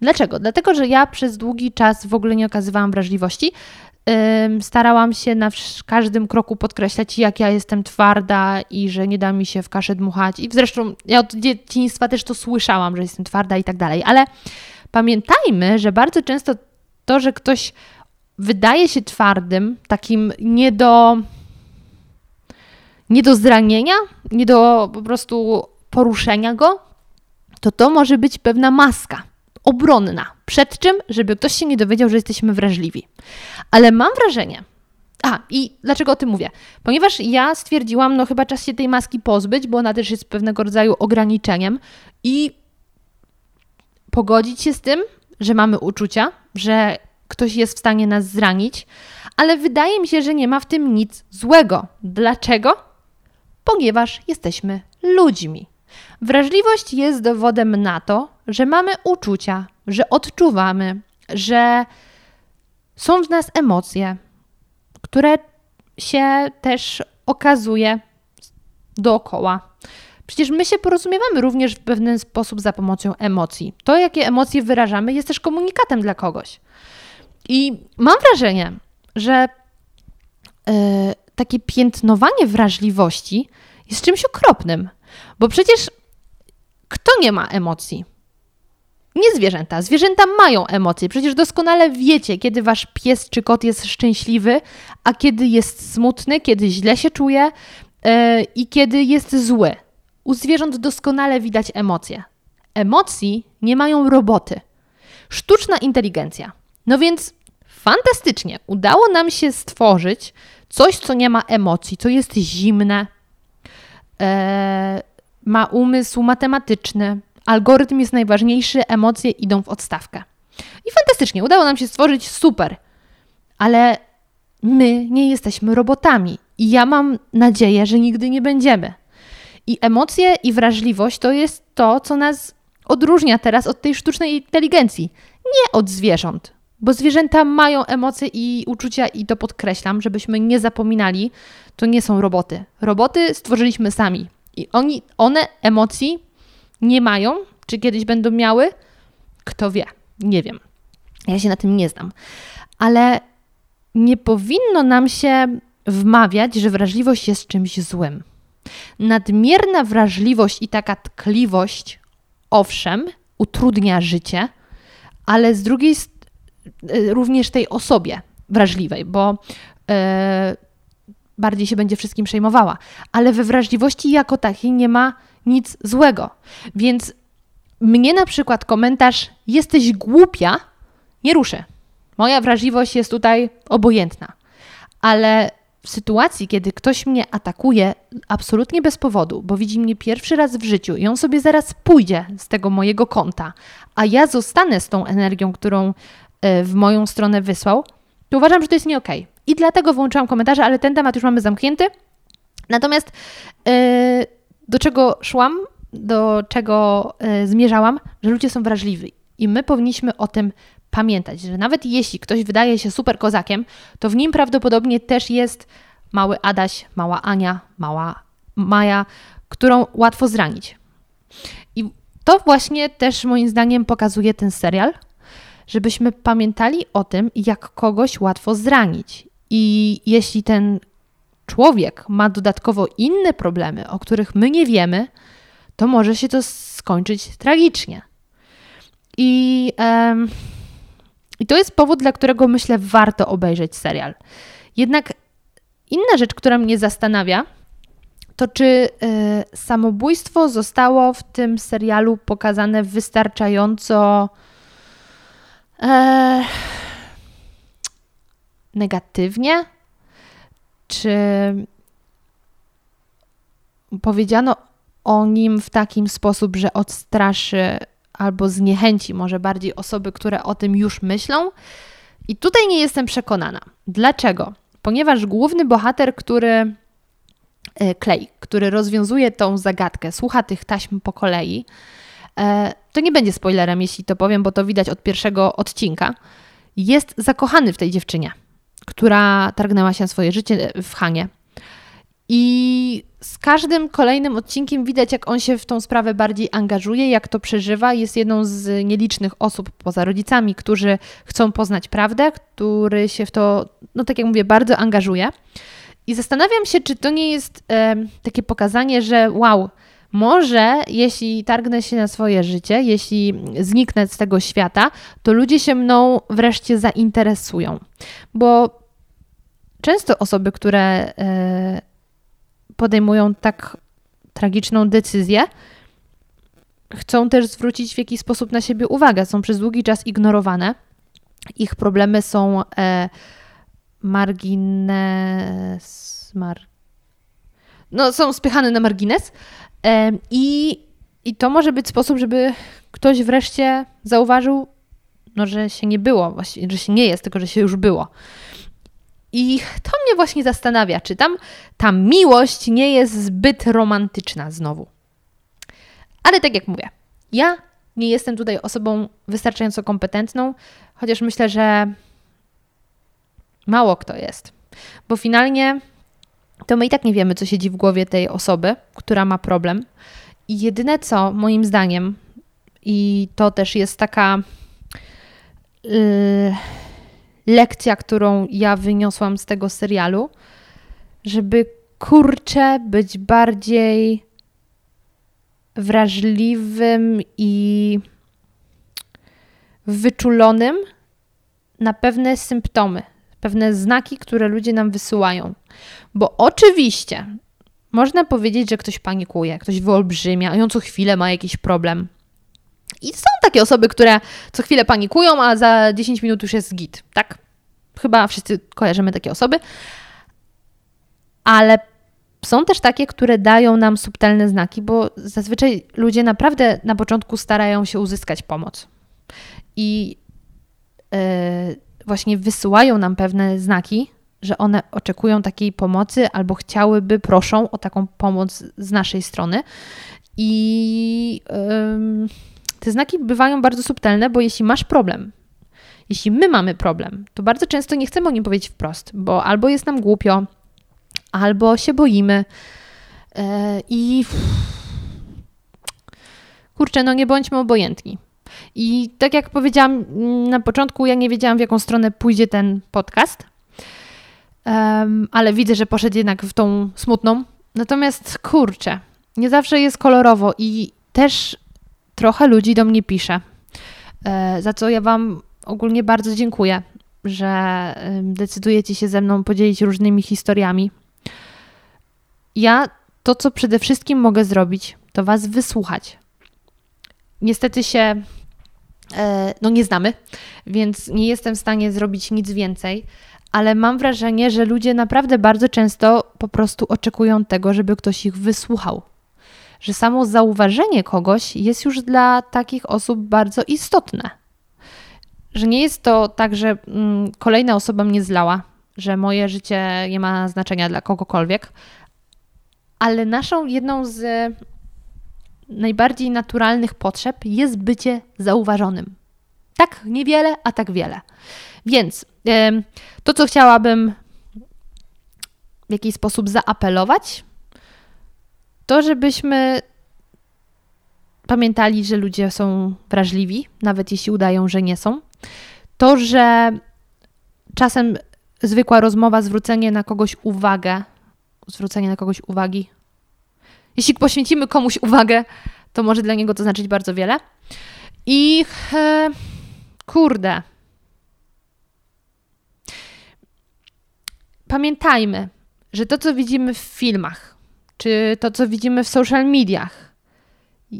Dlaczego? Dlatego, że ja przez długi czas w ogóle nie okazywałam wrażliwości. Starałam się na każdym kroku podkreślać, jak ja jestem twarda i że nie da mi się w kaszę dmuchać. I zresztą ja od dzieciństwa też to słyszałam, że jestem twarda i tak dalej. Ale pamiętajmy, że bardzo często to, że ktoś wydaje się twardym, takim nie do, nie do zranienia, nie do po prostu poruszenia go, to to może być pewna maska obronna. Przed czym? Żeby ktoś się nie dowiedział, że jesteśmy wrażliwi. Ale mam wrażenie, a, i dlaczego o tym mówię? Ponieważ ja stwierdziłam, no chyba czas się tej maski pozbyć, bo ona też jest pewnego rodzaju ograniczeniem i pogodzić się z tym, że mamy uczucia, że ktoś jest w stanie nas zranić, ale wydaje mi się, że nie ma w tym nic złego. Dlaczego? Ponieważ jesteśmy ludźmi. Wrażliwość jest dowodem na to, że mamy uczucia, że odczuwamy, że są w nas emocje, które się też okazuje dookoła. Przecież my się porozumiewamy również w pewien sposób za pomocą emocji. To, jakie emocje wyrażamy, jest też komunikatem dla kogoś. I mam wrażenie, że yy, takie piętnowanie wrażliwości jest czymś okropnym, bo przecież kto nie ma emocji? Nie zwierzęta. Zwierzęta mają emocje. Przecież doskonale wiecie, kiedy wasz pies czy kot jest szczęśliwy, a kiedy jest smutny, kiedy źle się czuje yy, i kiedy jest zły. U zwierząt doskonale widać emocje. Emocji nie mają roboty. Sztuczna inteligencja. No więc fantastycznie. Udało nam się stworzyć coś, co nie ma emocji, co jest zimne, yy, ma umysł matematyczny, algorytm jest najważniejszy, emocje idą w odstawkę. I fantastycznie, udało nam się stworzyć super, ale my nie jesteśmy robotami i ja mam nadzieję, że nigdy nie będziemy. I emocje i wrażliwość to jest to, co nas odróżnia teraz od tej sztucznej inteligencji, nie od zwierząt. Bo zwierzęta mają emocje i uczucia, i to podkreślam, żebyśmy nie zapominali, to nie są roboty. Roboty stworzyliśmy sami. I oni, one emocji nie mają, czy kiedyś będą miały, kto wie, nie wiem. Ja się na tym nie znam. Ale nie powinno nam się wmawiać, że wrażliwość jest czymś złym. Nadmierna wrażliwość i taka tkliwość, owszem, utrudnia życie, ale z drugiej strony również tej osobie wrażliwej, bo yy, bardziej się będzie wszystkim przejmowała. Ale we wrażliwości jako takiej nie ma nic złego. Więc mnie na przykład komentarz jesteś głupia nie ruszy. Moja wrażliwość jest tutaj obojętna. Ale w sytuacji, kiedy ktoś mnie atakuje absolutnie bez powodu, bo widzi mnie pierwszy raz w życiu i on sobie zaraz pójdzie z tego mojego konta, a ja zostanę z tą energią, którą w moją stronę wysłał, to uważam, że to jest nie. Okay. I dlatego włączyłam komentarze, ale ten temat już mamy zamknięty. Natomiast yy, do czego szłam, do czego yy, zmierzałam, że ludzie są wrażliwi i my powinniśmy o tym pamiętać, że nawet jeśli ktoś wydaje się super kozakiem, to w nim prawdopodobnie też jest mały Adaś, mała Ania, mała Maja, którą łatwo zranić. I to właśnie też moim zdaniem pokazuje ten serial, żebyśmy pamiętali o tym, jak kogoś łatwo zranić. I jeśli ten człowiek ma dodatkowo inne problemy, o których my nie wiemy, to może się to skończyć tragicznie. I, um, I to jest powód, dla którego myślę, warto obejrzeć serial. Jednak inna rzecz, która mnie zastanawia, to czy y, samobójstwo zostało w tym serialu pokazane wystarczająco e, negatywnie? Czy powiedziano o nim w takim sposób, że odstraszy albo zniechęci może bardziej osoby, które o tym już myślą? I tutaj nie jestem przekonana. Dlaczego? Ponieważ główny bohater, który Clay, e, który rozwiązuje tą zagadkę, słucha tych taśm po kolei, to nie będzie spoilerem, jeśli to powiem, bo to widać od pierwszego odcinka, jest zakochany w tej dziewczynie która targnęła się swoje życie w Hanie. I z każdym kolejnym odcinkiem widać, jak on się w tą sprawę bardziej angażuje, jak to przeżywa. Jest jedną z nielicznych osób poza rodzicami, którzy chcą poznać prawdę, który się w to, no tak jak mówię, bardzo angażuje. I zastanawiam się, czy to nie jest e, takie pokazanie, że wow, może jeśli targnę się na swoje życie, jeśli zniknę z tego świata, to ludzie się mną wreszcie zainteresują. Bo często osoby, które e, podejmują tak tragiczną decyzję, chcą też zwrócić w jakiś sposób na siebie uwagę. Są przez długi czas ignorowane. Ich problemy są e, margines. Mar... No, są spychane na margines. I, I to może być sposób, żeby ktoś wreszcie zauważył, no, że się nie było, właśnie, że się nie jest, tylko że się już było. I to mnie właśnie zastanawia, czy tam ta miłość nie jest zbyt romantyczna znowu. Ale tak jak mówię, ja nie jestem tutaj osobą wystarczająco kompetentną, chociaż myślę, że mało kto jest. Bo finalnie to my i tak nie wiemy, co siedzi w głowie tej osoby, która ma problem. I jedyne co, moim zdaniem, i to też jest taka. Yy, lekcja, którą ja wyniosłam z tego serialu, żeby kurczę być bardziej wrażliwym i wyczulonym na pewne symptomy, pewne znaki, które ludzie nam wysyłają. Bo oczywiście można powiedzieć, że ktoś panikuje, ktoś wyolbrzymia on co chwilę ma jakiś problem. I są takie osoby, które co chwilę panikują, a za 10 minut już jest git, tak? Chyba wszyscy kojarzymy takie osoby. Ale są też takie, które dają nam subtelne znaki, bo zazwyczaj ludzie naprawdę na początku starają się uzyskać pomoc. I yy, właśnie wysyłają nam pewne znaki, że one oczekują takiej pomocy albo chciałyby, proszą o taką pomoc z naszej strony. I. Yy, te znaki bywają bardzo subtelne, bo jeśli masz problem, jeśli my mamy problem, to bardzo często nie chcemy o nim powiedzieć wprost, bo albo jest nam głupio, albo się boimy. Yy, I kurczę, no nie bądźmy obojętni. I tak jak powiedziałam na początku, ja nie wiedziałam, w jaką stronę pójdzie ten podcast, um, ale widzę, że poszedł jednak w tą smutną. Natomiast kurczę, nie zawsze jest kolorowo i też trochę ludzi do mnie pisze, e, za co ja Wam ogólnie bardzo dziękuję, że decydujecie się ze mną podzielić różnymi historiami. Ja to, co przede wszystkim mogę zrobić, to Was wysłuchać. Niestety się no nie znamy, więc nie jestem w stanie zrobić nic więcej, ale mam wrażenie, że ludzie naprawdę bardzo często po prostu oczekują tego, żeby ktoś ich wysłuchał. Że samo zauważenie kogoś jest już dla takich osób bardzo istotne. Że nie jest to tak, że mm, kolejna osoba mnie zlała, że moje życie nie ma znaczenia dla kogokolwiek, ale naszą jedną z najbardziej naturalnych potrzeb jest bycie zauważonym. Tak niewiele, a tak wiele. Więc to, co chciałabym w jakiś sposób zaapelować, to żebyśmy pamiętali, że ludzie są wrażliwi, nawet jeśli udają, że nie są. To, że czasem zwykła rozmowa, zwrócenie na kogoś uwagę, zwrócenie na kogoś uwagi. Jeśli poświęcimy komuś uwagę, to może dla niego to znaczyć bardzo wiele. I e, kurde. Pamiętajmy, że to, co widzimy w filmach, czy to, co widzimy w social mediach,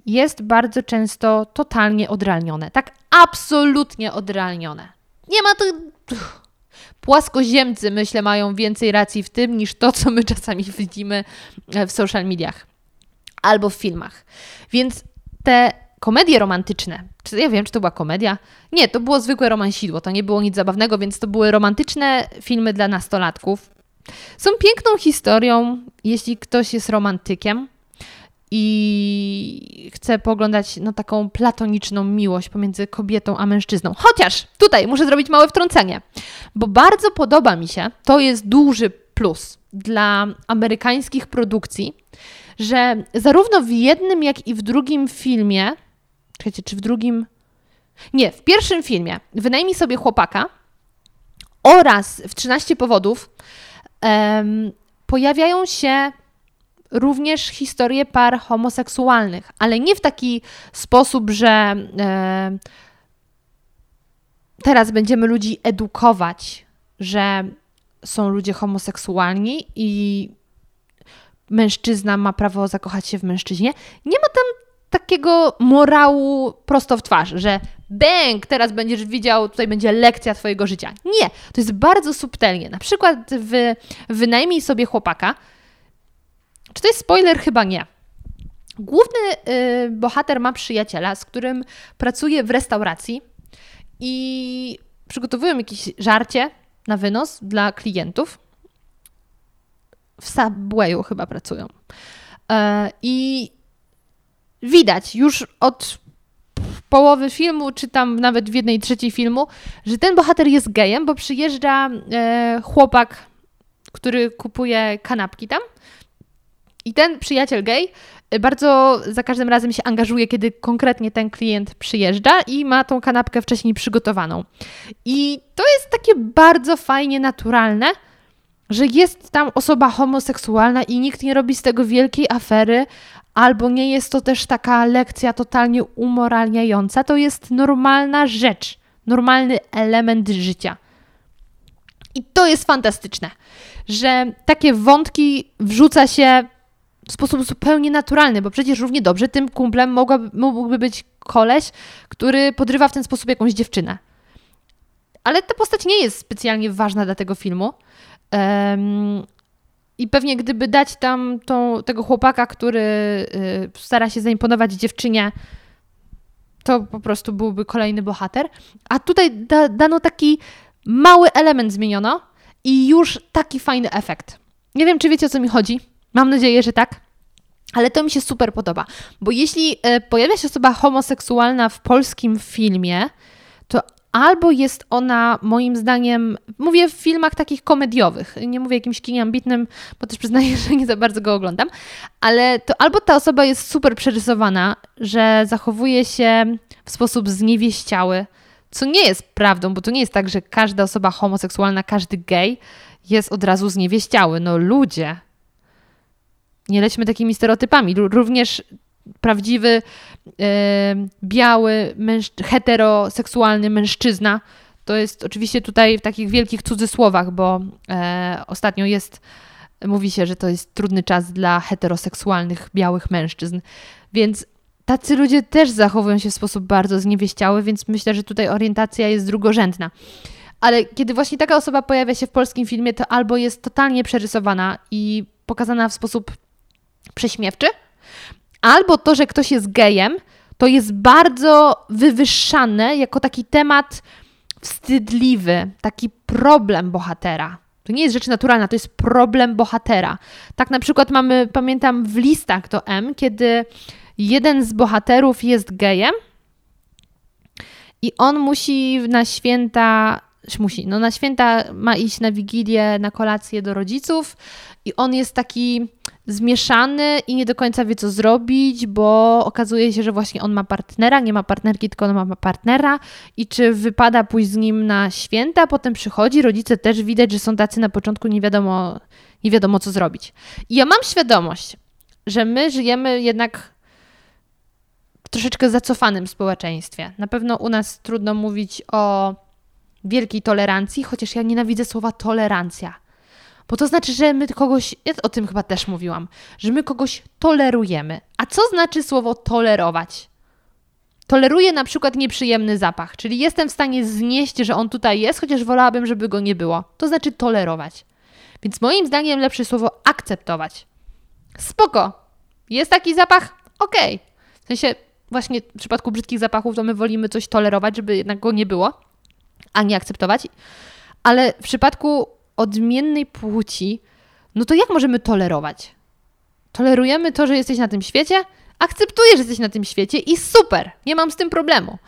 jest bardzo często totalnie odrealnione. Tak absolutnie odrealnione. Nie ma to. Płaskoziemcy, myślę, mają więcej racji w tym niż to, co my czasami widzimy w social mediach albo w filmach. Więc te komedie romantyczne, czy ja wiem, czy to była komedia? Nie, to było zwykłe romansidło, to nie było nic zabawnego, więc to były romantyczne filmy dla nastolatków. Są piękną historią, jeśli ktoś jest romantykiem i chce poglądać no, taką platoniczną miłość pomiędzy kobietą a mężczyzną. Chociaż tutaj muszę zrobić małe wtrącenie, bo bardzo podoba mi się, to jest duży plus dla amerykańskich produkcji, że zarówno w jednym, jak i w drugim filmie, czekajcie, czy w drugim, nie, w pierwszym filmie Wynajmij sobie chłopaka oraz w 13 powodów um, pojawiają się również historie par homoseksualnych, ale nie w taki sposób, że e, teraz będziemy ludzi edukować, że są ludzie homoseksualni i mężczyzna ma prawo zakochać się w mężczyźnie. Nie ma tam takiego morału prosto w twarz, że bęk, teraz będziesz widział, tutaj będzie lekcja Twojego życia. Nie, to jest bardzo subtelnie. Na przykład w Wynajmij sobie chłopaka. Czy to jest spoiler? Chyba nie. Główny y, bohater ma przyjaciela, z którym pracuje w restauracji i przygotowują jakieś żarcie na wynos dla klientów w Subwayu chyba pracują. E, I widać już od połowy filmu, czy tam nawet w jednej trzeciej filmu, że ten bohater jest gejem, bo przyjeżdża e, chłopak, który kupuje kanapki tam. I ten przyjaciel gej bardzo za każdym razem się angażuje, kiedy konkretnie ten klient przyjeżdża i ma tą kanapkę wcześniej przygotowaną. I to jest takie bardzo fajnie naturalne, że jest tam osoba homoseksualna i nikt nie robi z tego wielkiej afery, albo nie jest to też taka lekcja totalnie umoralniająca. To jest normalna rzecz, normalny element życia. I to jest fantastyczne, że takie wątki wrzuca się w sposób zupełnie naturalny, bo przecież równie dobrze tym kumplem mógłby być koleś, który podrywa w ten sposób jakąś dziewczynę. Ale ta postać nie jest specjalnie ważna dla tego filmu. Um, I pewnie gdyby dać tam tą, tego chłopaka, który y, stara się zaimponować dziewczynie, to po prostu byłby kolejny bohater. A tutaj da, dano taki mały element zmieniono i już taki fajny efekt. Nie wiem, czy wiecie o co mi chodzi. Mam nadzieję, że tak. Ale to mi się super podoba, bo jeśli y, pojawia się osoba homoseksualna w polskim filmie, to albo jest ona moim zdaniem, mówię w filmach takich komediowych, nie mówię jakimś kinie ambitnym, bo też przyznaję, że nie za bardzo go oglądam, ale to albo ta osoba jest super przerysowana, że zachowuje się w sposób zniewieściały, co nie jest prawdą, bo to nie jest tak, że każda osoba homoseksualna, każdy gej jest od razu zniewieściały. No ludzie, nie lećmy takimi stereotypami. Również prawdziwy biały, męż- heteroseksualny mężczyzna. To jest oczywiście tutaj w takich wielkich cudzysłowach, bo e, ostatnio jest, mówi się, że to jest trudny czas dla heteroseksualnych białych mężczyzn. Więc tacy ludzie też zachowują się w sposób bardzo zniewieściały, więc myślę, że tutaj orientacja jest drugorzędna. Ale kiedy właśnie taka osoba pojawia się w polskim filmie, to albo jest totalnie przerysowana i pokazana w sposób prześmiewczy, albo to, że ktoś jest gejem, to jest bardzo wywyższane jako taki temat wstydliwy, taki problem bohatera. To nie jest rzecz naturalna, to jest problem bohatera. Tak na przykład mamy, pamiętam w listach do M, kiedy jeden z bohaterów jest gejem i on musi na święta, musi, no na święta ma iść na wigilię, na kolację do rodziców i on jest taki zmieszany i nie do końca wie, co zrobić, bo okazuje się, że właśnie on ma partnera, nie ma partnerki, tylko on ma partnera i czy wypada pójść z nim na święta, potem przychodzi, rodzice też widać, że są tacy na początku, nie wiadomo, nie wiadomo, co zrobić. I ja mam świadomość, że my żyjemy jednak w troszeczkę zacofanym społeczeństwie. Na pewno u nas trudno mówić o wielkiej tolerancji, chociaż ja nienawidzę słowa tolerancja bo to znaczy, że my kogoś, ja o tym chyba też mówiłam, że my kogoś tolerujemy. A co znaczy słowo tolerować? Toleruję na przykład nieprzyjemny zapach, czyli jestem w stanie znieść, że on tutaj jest, chociaż wolałabym, żeby go nie było. To znaczy tolerować. Więc moim zdaniem lepsze słowo akceptować. Spoko. Jest taki zapach? Okej. Okay. W sensie właśnie w przypadku brzydkich zapachów to my wolimy coś tolerować, żeby jednak go nie było, a nie akceptować. Ale w przypadku odmiennej płci, no to jak możemy tolerować? Tolerujemy to, że jesteś na tym świecie? Akceptuję, że jesteś na tym świecie i super, nie mam z tym problemu.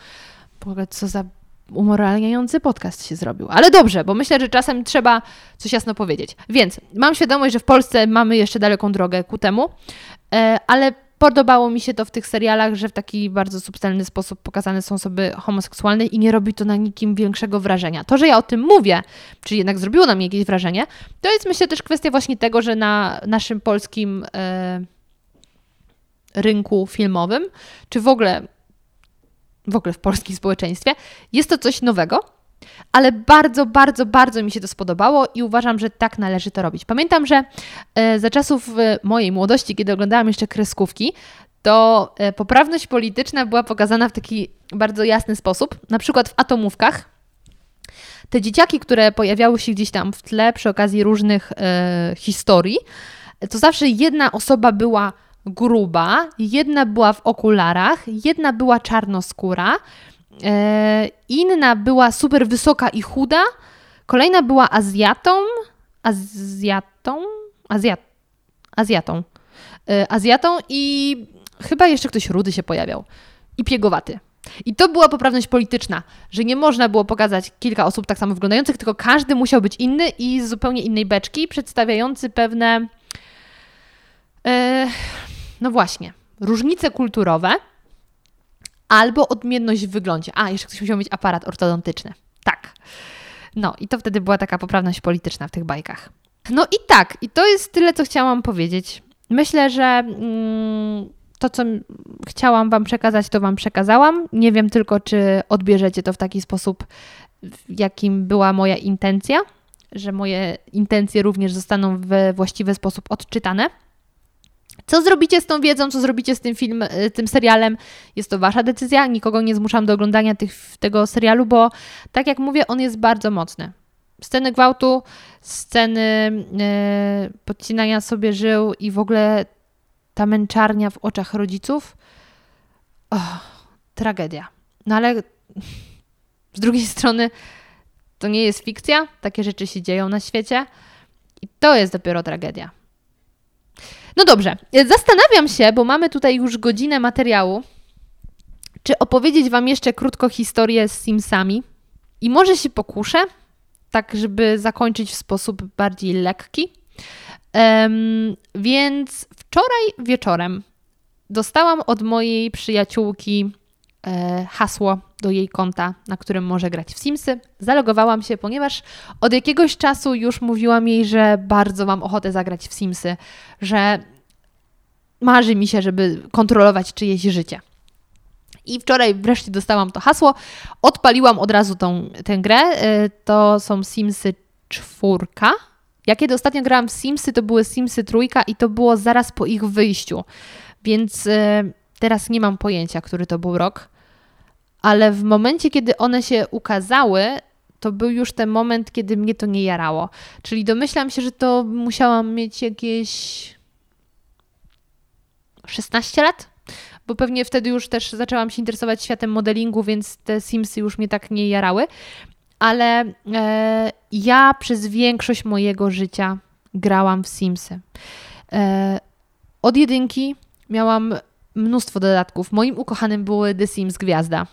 Boże, co za umoralniający podcast się zrobił. Ale dobrze, bo myślę, że czasem trzeba coś jasno powiedzieć. Więc mam świadomość, że w Polsce mamy jeszcze daleką drogę ku temu, e, ale Podobało mi się to w tych serialach, że w taki bardzo subtelny sposób pokazane są osoby homoseksualne i nie robi to na nikim większego wrażenia. To, że ja o tym mówię, czy jednak zrobiło na mnie jakieś wrażenie, to jest myślę też kwestia właśnie tego, że na naszym polskim e, rynku filmowym, czy w ogóle w ogóle w polskim społeczeństwie, jest to coś nowego, ale bardzo, bardzo, bardzo mi się to spodobało i uważam, że tak należy to robić. Pamiętam, że e, za czasów e, mojej młodości, kiedy oglądałam jeszcze kreskówki, to e, poprawność polityczna była pokazana w taki bardzo jasny sposób, na przykład w atomówkach. Te dzieciaki, które pojawiały się gdzieś tam w tle przy okazji różnych e, historii, to zawsze jedna osoba była gruba, jedna była w okularach, jedna była czarnoskóra, inna była super wysoka i chuda. Kolejna była Azjatą. Azjatą? Azjat, Azjatą. E, Azjatą i chyba jeszcze ktoś rudy się pojawiał. I piegowaty. I to była poprawność polityczna, że nie można było pokazać kilka osób tak samo wyglądających, tylko każdy musiał być inny i z zupełnie innej beczki, przedstawiający pewne, e, no właśnie, różnice kulturowe, albo odmienność w wyglądzie. A, jeszcze ktoś musiał mieć aparat ortodontyczny. Tak. No i to wtedy była taka poprawność polityczna w tych bajkach. No i tak, i to jest tyle, co chciałam powiedzieć. Myślę, że mm, to, co chciałam Wam przekazać, to Wam przekazałam. Nie wiem tylko, czy odbierzecie to w taki sposób, w jakim była moja intencja, że moje intencje również zostaną w właściwy sposób odczytane. Co zrobicie z tą wiedzą, co zrobicie z tym film, y, tym serialem, jest to wasza decyzja. Nikogo nie zmuszam do oglądania tych, tego serialu, bo tak jak mówię, on jest bardzo mocny. Sceny gwałtu, sceny yy, podcinania sobie żył i w ogóle ta męczarnia w oczach rodziców. Oh, tragedia. No ale z drugiej strony to nie jest fikcja, takie rzeczy się dzieją na świecie i to jest dopiero tragedia. No dobrze, zastanawiam się, bo mamy tutaj już godzinę materiału, czy opowiedzieć Wam jeszcze krótko historię z Simsami. I może się pokuszę, tak żeby zakończyć w sposób bardziej lekki. Um, więc wczoraj wieczorem dostałam od mojej przyjaciółki e, hasło do jej konta, na którym może grać w Simsy. Zalogowałam się, ponieważ od jakiegoś czasu już mówiłam jej, że bardzo mam ochotę zagrać w Simsy, że marzy mi się, żeby kontrolować czyjeś życie. I wczoraj wreszcie dostałam to hasło, odpaliłam od razu tą, tę grę. Y, to są Simsy czwórka. Ja kiedy ostatnio grałam w Simsy, to były Simsy trójka i to było zaraz po ich wyjściu. Więc y, teraz nie mam pojęcia, który to był rok. Ale w momencie, kiedy one się ukazały, to był już ten moment, kiedy mnie to nie jarało. Czyli domyślam się, że to musiałam mieć jakieś 16 lat, bo pewnie wtedy już też zaczęłam się interesować światem modelingu, więc te Simsy już mnie tak nie jarały. Ale e, ja przez większość mojego życia grałam w Simsy. E, od jedynki miałam mnóstwo dodatków. Moim ukochanym były The Sims Gwiazda.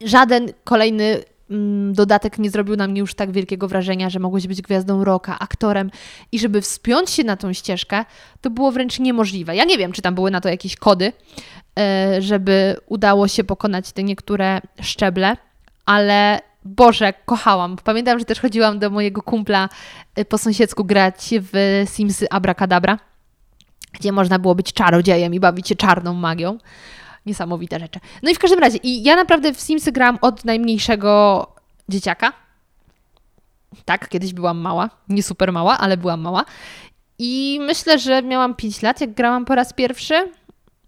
Żaden kolejny mm, dodatek nie zrobił na mnie już tak wielkiego wrażenia, że mogłeś być gwiazdą roka, aktorem i żeby wspiąć się na tą ścieżkę, to było wręcz niemożliwe. Ja nie wiem, czy tam były na to jakieś kody, e, żeby udało się pokonać te niektóre szczeble, ale Boże, kochałam. Pamiętam, że też chodziłam do mojego kumpla e, po sąsiedzku grać w Simsy Abracadabra gdzie można było być czarodziejem i bawić się czarną magią. Niesamowite rzeczy. No i w każdym razie, i ja naprawdę w Simsy gram od najmniejszego dzieciaka. Tak, kiedyś byłam mała, nie super mała, ale byłam mała. I myślę, że miałam 5 lat, jak grałam po raz pierwszy,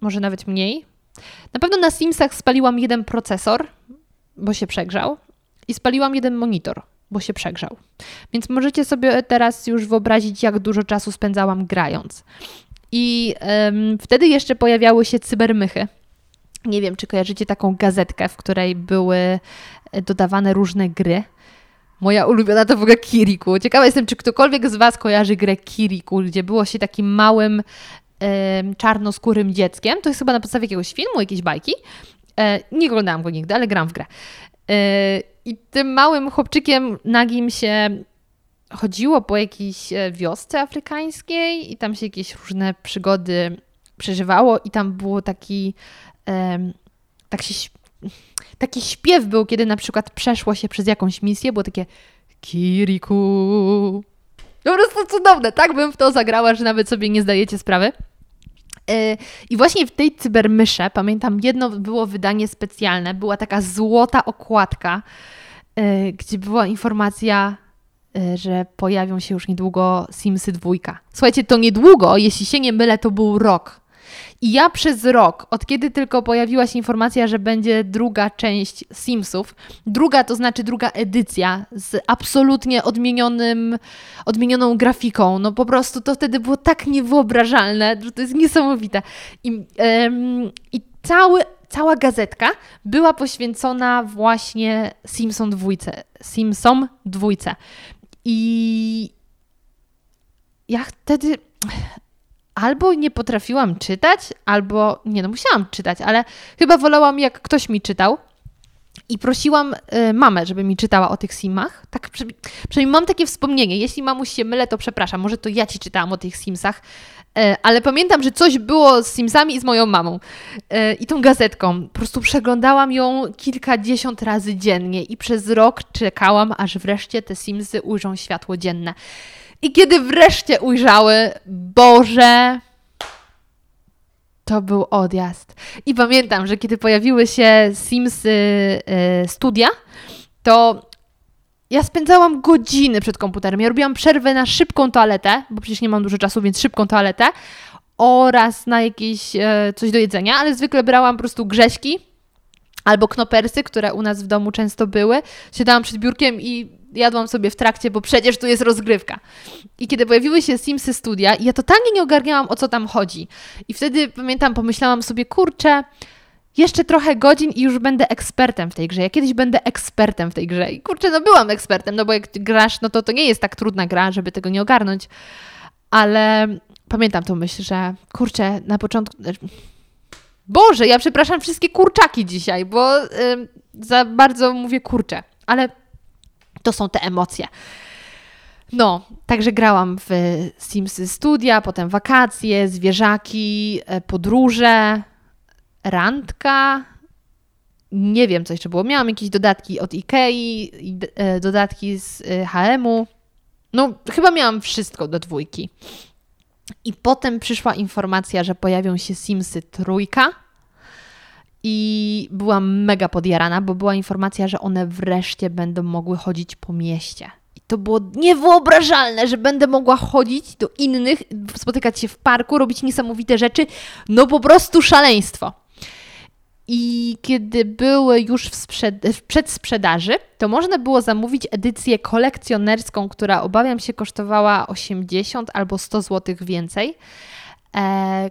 może nawet mniej. Na pewno na Simsach spaliłam jeden procesor, bo się przegrzał, i spaliłam jeden monitor, bo się przegrzał. Więc możecie sobie teraz już wyobrazić, jak dużo czasu spędzałam grając. I um, wtedy jeszcze pojawiały się cybermychy. Nie wiem, czy kojarzycie taką gazetkę, w której były e, dodawane różne gry. Moja ulubiona to w ogóle Kiriku. Ciekawa jestem, czy ktokolwiek z Was kojarzy grę Kiriku, gdzie było się takim małym czarnoskórym dzieckiem. To jest chyba na podstawie jakiegoś filmu, jakiejś bajki. E, nie oglądałam go nigdy, ale gram w grę. E, I tym małym chłopczykiem nagim się chodziło po jakiejś e, wiosce afrykańskiej i tam się jakieś różne przygody przeżywało i tam było taki tak się, taki śpiew był, kiedy na przykład przeszło się przez jakąś misję, było takie Kiriku. Po prostu cudowne, tak bym w to zagrała, że nawet sobie nie zdajecie sprawy. E, I właśnie w tej cybermysze, pamiętam, jedno było wydanie specjalne, była taka złota okładka, e, gdzie była informacja że pojawią się już niedługo Simsy dwójka. Słuchajcie, to niedługo, jeśli się nie mylę, to był rok. I ja przez rok, od kiedy tylko pojawiła się informacja, że będzie druga część Simsów, druga to znaczy druga edycja z absolutnie odmienionym, odmienioną grafiką, no po prostu to wtedy było tak niewyobrażalne, że to jest niesamowite. I, i cały cała gazetka była poświęcona właśnie Simpson dwójce. Simpson dwójce. I ja wtedy albo nie potrafiłam czytać, albo nie, no musiałam czytać, ale chyba wolałam, jak ktoś mi czytał. I prosiłam y, mamę, żeby mi czytała o tych simach. Tak, przynajmniej mam takie wspomnienie. Jeśli mamuś się mylę, to przepraszam. Może to ja ci czytałam o tych simsach. Y, ale pamiętam, że coś było z simsami i z moją mamą. Y, I tą gazetką. Po prostu przeglądałam ją kilkadziesiąt razy dziennie i przez rok czekałam, aż wreszcie te simsy ujrzą światło dzienne. I kiedy wreszcie ujrzały, Boże, to był odjazd. I pamiętam, że kiedy pojawiły się Simsy y, Studia, to ja spędzałam godziny przed komputerem. Ja robiłam przerwę na szybką toaletę, bo przecież nie mam dużo czasu, więc szybką toaletę oraz na jakieś e, coś do jedzenia, ale zwykle brałam po prostu grześki albo knopersy, które u nas w domu często były. Siadałam przed biurkiem i jadłam sobie w trakcie, bo przecież tu jest rozgrywka. I kiedy pojawiły się Simsy Studia, ja totalnie nie ogarniałam, o co tam chodzi. I wtedy, pamiętam, pomyślałam sobie, kurczę, jeszcze trochę godzin i już będę ekspertem w tej grze. Ja kiedyś będę ekspertem w tej grze. I kurczę, no byłam ekspertem, no bo jak grasz, no to to nie jest tak trudna gra, żeby tego nie ogarnąć. Ale pamiętam tą myśl, że kurczę, na początku... Boże, ja przepraszam wszystkie kurczaki dzisiaj, bo za bardzo mówię kurczę, ale to są te emocje. No, także grałam w Simsy Studia, potem wakacje, zwierzaki, e, podróże, randka. Nie wiem, co jeszcze było. Miałam jakieś dodatki od Ikei, e, dodatki z e, HM-u. No, chyba miałam wszystko do dwójki. I potem przyszła informacja, że pojawią się Simsy trójka i byłam mega podjarana, bo była informacja, że one wreszcie będą mogły chodzić po mieście. I to było niewyobrażalne, że będę mogła chodzić do innych, spotykać się w parku, robić niesamowite rzeczy. No po prostu szaleństwo. I kiedy były już w, sprzed- w przedsprzedaży, to można było zamówić edycję kolekcjonerską, która obawiam się kosztowała 80 albo 100 zł więcej, e,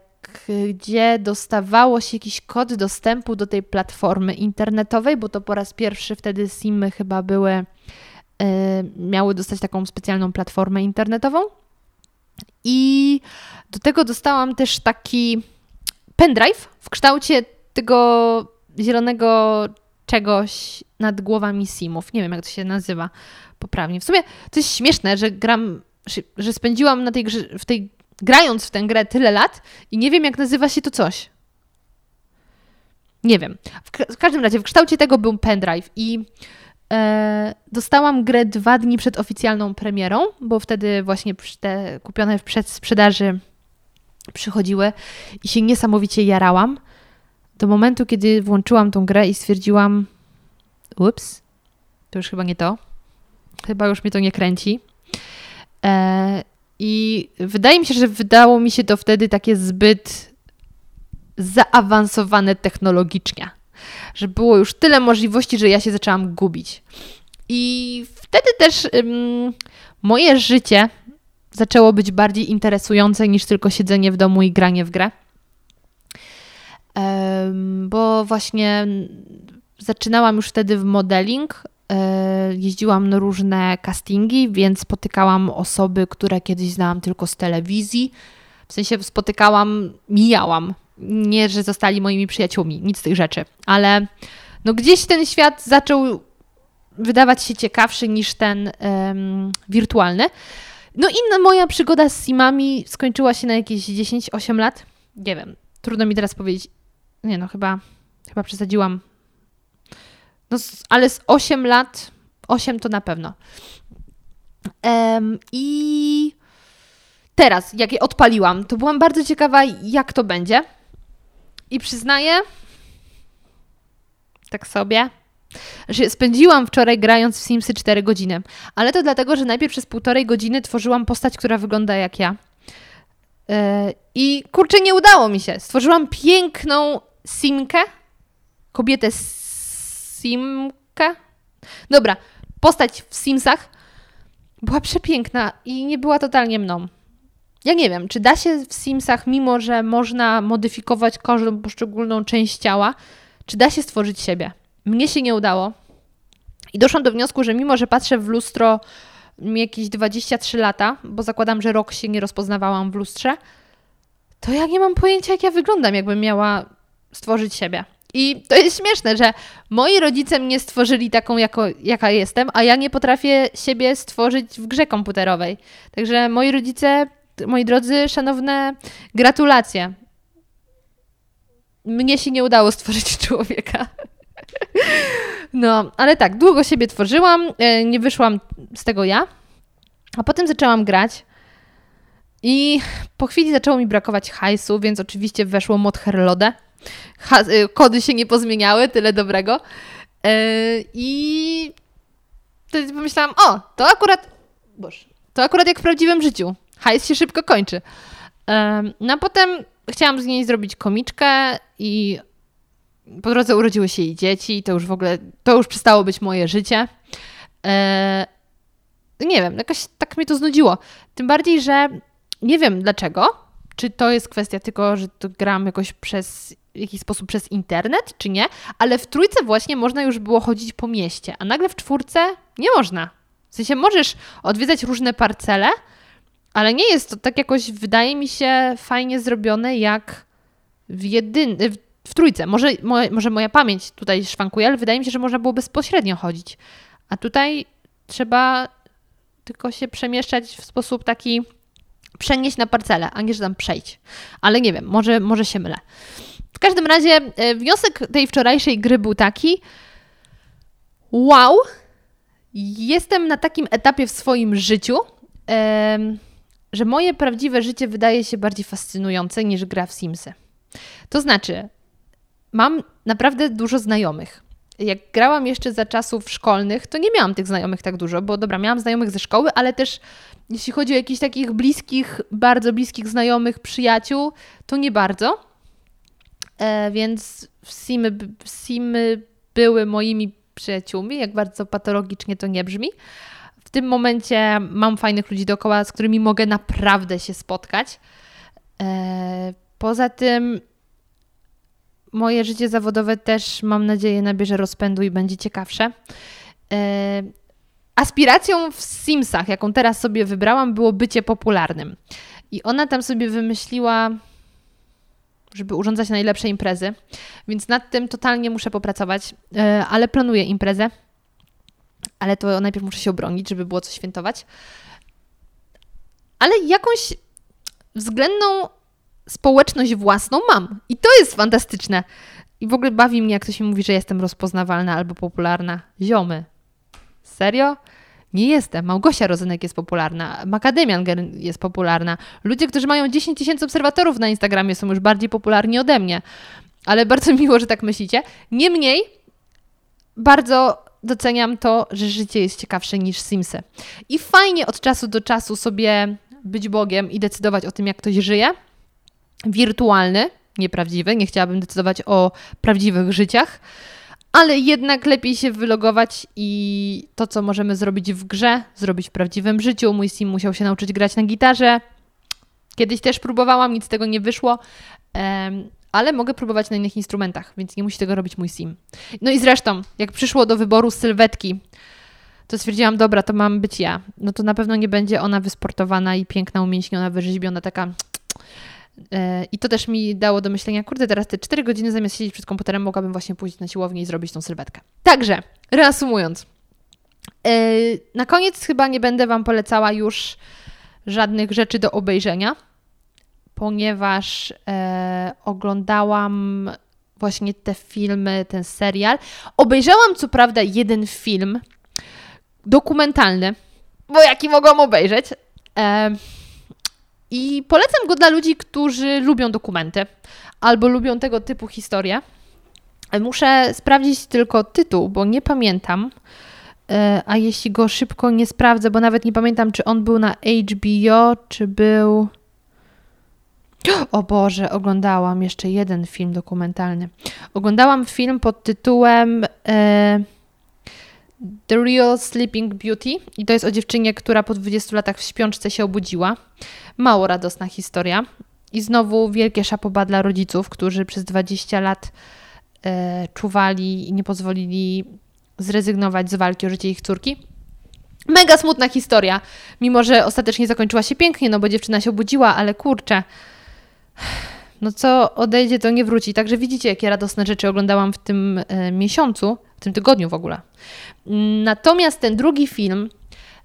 gdzie dostawało się jakiś kod dostępu do tej platformy internetowej, bo to po raz pierwszy wtedy Simy chyba były, e, miały dostać taką specjalną platformę internetową. I do tego dostałam też taki pendrive w kształcie tego zielonego czegoś nad głowami simów. Nie wiem, jak to się nazywa poprawnie. W sumie to jest śmieszne, że gram, że spędziłam na tej grze, w tej, grając w tę grę tyle lat i nie wiem, jak nazywa się to coś. Nie wiem. W, każdym razie w kształcie tego był pendrive i e, dostałam grę dwa dni przed oficjalną premierą, bo wtedy właśnie te kupione w przedsprzedaży przychodziły i się niesamowicie jarałam do momentu, kiedy włączyłam tą grę i stwierdziłam, ups, to już chyba nie to. Chyba już mnie to nie kręci. E, I wydaje mi się, że wydało mi się to wtedy takie zbyt zaawansowane technologicznie, że było już tyle możliwości, że ja się zaczęłam gubić. I wtedy też ym, moje życie zaczęło być bardziej interesujące niż tylko siedzenie w domu i granie w grę bo właśnie zaczynałam już wtedy w modeling. E, jeździłam na różne castingi, więc spotykałam osoby, które kiedyś znałam tylko z telewizji. W sensie spotykałam, mijałam. Nie, że zostali moimi przyjaciółmi, nic z tych rzeczy, ale no gdzieś ten świat zaczął wydawać się ciekawszy niż ten um, wirtualny. No i moja przygoda z Simami skończyła się na jakieś 10-8 lat. Nie wiem, trudno mi teraz powiedzieć nie no, chyba, chyba przesadziłam. No, ale z 8 lat, 8 to na pewno. Um, I teraz, jak je odpaliłam, to byłam bardzo ciekawa, jak to będzie. I przyznaję, tak sobie, że spędziłam wczoraj grając w Simsy 4 godziny. Ale to dlatego, że najpierw przez półtorej godziny tworzyłam postać, która wygląda jak ja. Yy, I kurczę, nie udało mi się. Stworzyłam piękną Simkę? Kobietę Simkę? Dobra, postać w Simsach była przepiękna i nie była totalnie mną. Ja nie wiem, czy da się w Simsach, mimo że można modyfikować każdą poszczególną część ciała, czy da się stworzyć siebie? Mnie się nie udało. I doszłam do wniosku, że mimo, że patrzę w lustro jakieś 23 lata, bo zakładam, że rok się nie rozpoznawałam w lustrze, to ja nie mam pojęcia, jak ja wyglądam, jakbym miała stworzyć siebie. I to jest śmieszne, że moi rodzice mnie stworzyli taką, jako, jaka jestem, a ja nie potrafię siebie stworzyć w grze komputerowej. Także moi rodzice, moi drodzy, szanowne, gratulacje. Mnie się nie udało stworzyć człowieka. No, ale tak, długo siebie tworzyłam, e, nie wyszłam z tego ja, a potem zaczęłam grać. I po chwili zaczęło mi brakować hajsu, więc oczywiście weszło mod Herlode Y, kody się nie pozmieniały, tyle dobrego. Y, I wtedy pomyślałam, o, to akurat, boż, to akurat jak w prawdziwym życiu. Hajs się szybko kończy. No a potem chciałam z niej zrobić komiczkę i po drodze urodziły się jej dzieci, to już w ogóle, to już przestało być moje życie. E, nie wiem, jakoś tak mnie to znudziło. Tym bardziej, że nie wiem dlaczego. Czy to jest kwestia tylko, że to gram jakoś przez w jakiś sposób przez internet, czy nie, ale w trójce właśnie można już było chodzić po mieście, a nagle w czwórce nie można. W sensie możesz odwiedzać różne parcele, ale nie jest to tak jakoś, wydaje mi się, fajnie zrobione jak w jedyn... w, trójce. Może, może moja pamięć tutaj szwankuje, ale wydaje mi się, że można było bezpośrednio chodzić. A tutaj trzeba tylko się przemieszczać w sposób taki przenieść na parcelę, a nie, że tam przejść. Ale nie wiem, może, może się mylę. Każdym razie e, wniosek tej wczorajszej gry był taki: Wow, jestem na takim etapie w swoim życiu, że moje prawdziwe życie wydaje się bardziej fascynujące niż gra w Simsy. To znaczy, mam naprawdę dużo znajomych. Jak grałam jeszcze za czasów szkolnych, to nie miałam tych znajomych tak dużo, bo dobra, miałam znajomych ze szkoły, ale też jeśli chodzi o jakichś takich bliskich, bardzo bliskich znajomych, przyjaciół, to nie bardzo. E, więc Simy, Simy były moimi przyjaciółmi, jak bardzo patologicznie to nie brzmi. W tym momencie mam fajnych ludzi dookoła, z którymi mogę naprawdę się spotkać. E, poza tym moje życie zawodowe też mam nadzieję nabierze rozpędu i będzie ciekawsze. E, aspiracją w Simsach, jaką teraz sobie wybrałam, było bycie popularnym. I ona tam sobie wymyśliła, żeby urządzać najlepsze imprezy, więc nad tym totalnie muszę popracować, e, ale planuję imprezę. Ale to najpierw muszę się obronić, żeby było co świętować. Ale jakąś względną społeczność własną mam. I to jest fantastyczne. I w ogóle bawi mnie, jak ktoś mi mówi, że jestem rozpoznawalna albo popularna. Ziomy. Serio? Nie jestem. Małgosia Rozenek jest popularna. Makademian jest popularna. Ludzie, którzy mają 10 tysięcy obserwatorów na Instagramie są już bardziej popularni ode mnie. Ale bardzo miło, że tak myślicie. Niemniej, bardzo doceniam to, że życie jest ciekawsze niż Simsy. I fajnie od czasu do czasu sobie być Bogiem i decydować o tym, jak ktoś żyje. Wirtualny, nieprawdziwy. Nie chciałabym decydować o prawdziwych życiach ale jednak lepiej się wylogować i to, co możemy zrobić w grze, zrobić w prawdziwym życiu. Mój sim musiał się nauczyć grać na gitarze. Kiedyś też próbowałam, nic z tego nie wyszło, ale mogę próbować na innych instrumentach, więc nie musi tego robić mój sim. No i zresztą, jak przyszło do wyboru sylwetki, to stwierdziłam, dobra, to mam być ja. No to na pewno nie będzie ona wysportowana i piękna, umięśniona, wyrzeźbiona, taka I to też mi dało do myślenia, kurde, teraz te 4 godziny zamiast siedzieć przed komputerem, mogłabym właśnie pójść na siłownię i zrobić tą sylwetkę. Także, reasumując, e, na koniec chyba nie będę Wam polecała już żadnych rzeczy do obejrzenia, ponieważ e, oglądałam właśnie te filmy, ten serial. Obejrzałam co prawda jeden film dokumentalny, bo jaki mogłam obejrzeć. I polecam go dla ludzi, którzy lubią dokumenty albo lubią tego typu historie. Muszę sprawdzić tylko tytuł, bo nie pamiętam. E, a jeśli go szybko nie sprawdzę, bo nawet nie pamiętam, czy on był na HBO, czy był. O Boże, oglądałam jeszcze jeden film dokumentalny. Oglądałam film pod tytułem. E, The Real Sleeping Beauty i to jest o dziewczynie, która po 20 latach w śpiączce się obudziła. Mało radosna historia. I znowu wielkie szapoba dla rodziców, którzy przez 20 lat e, czuwali i nie pozwolili zrezygnować z walki o życie ich córki. Mega smutna historia, mimo że ostatecznie zakończyła się pięknie, no bo dziewczyna się obudziła, ale kurczę, no co odejdzie, to nie wróci. Także widzicie, jakie radosne rzeczy oglądałam w tym e, miesiącu, tym tygodniu w ogóle. Natomiast ten drugi film,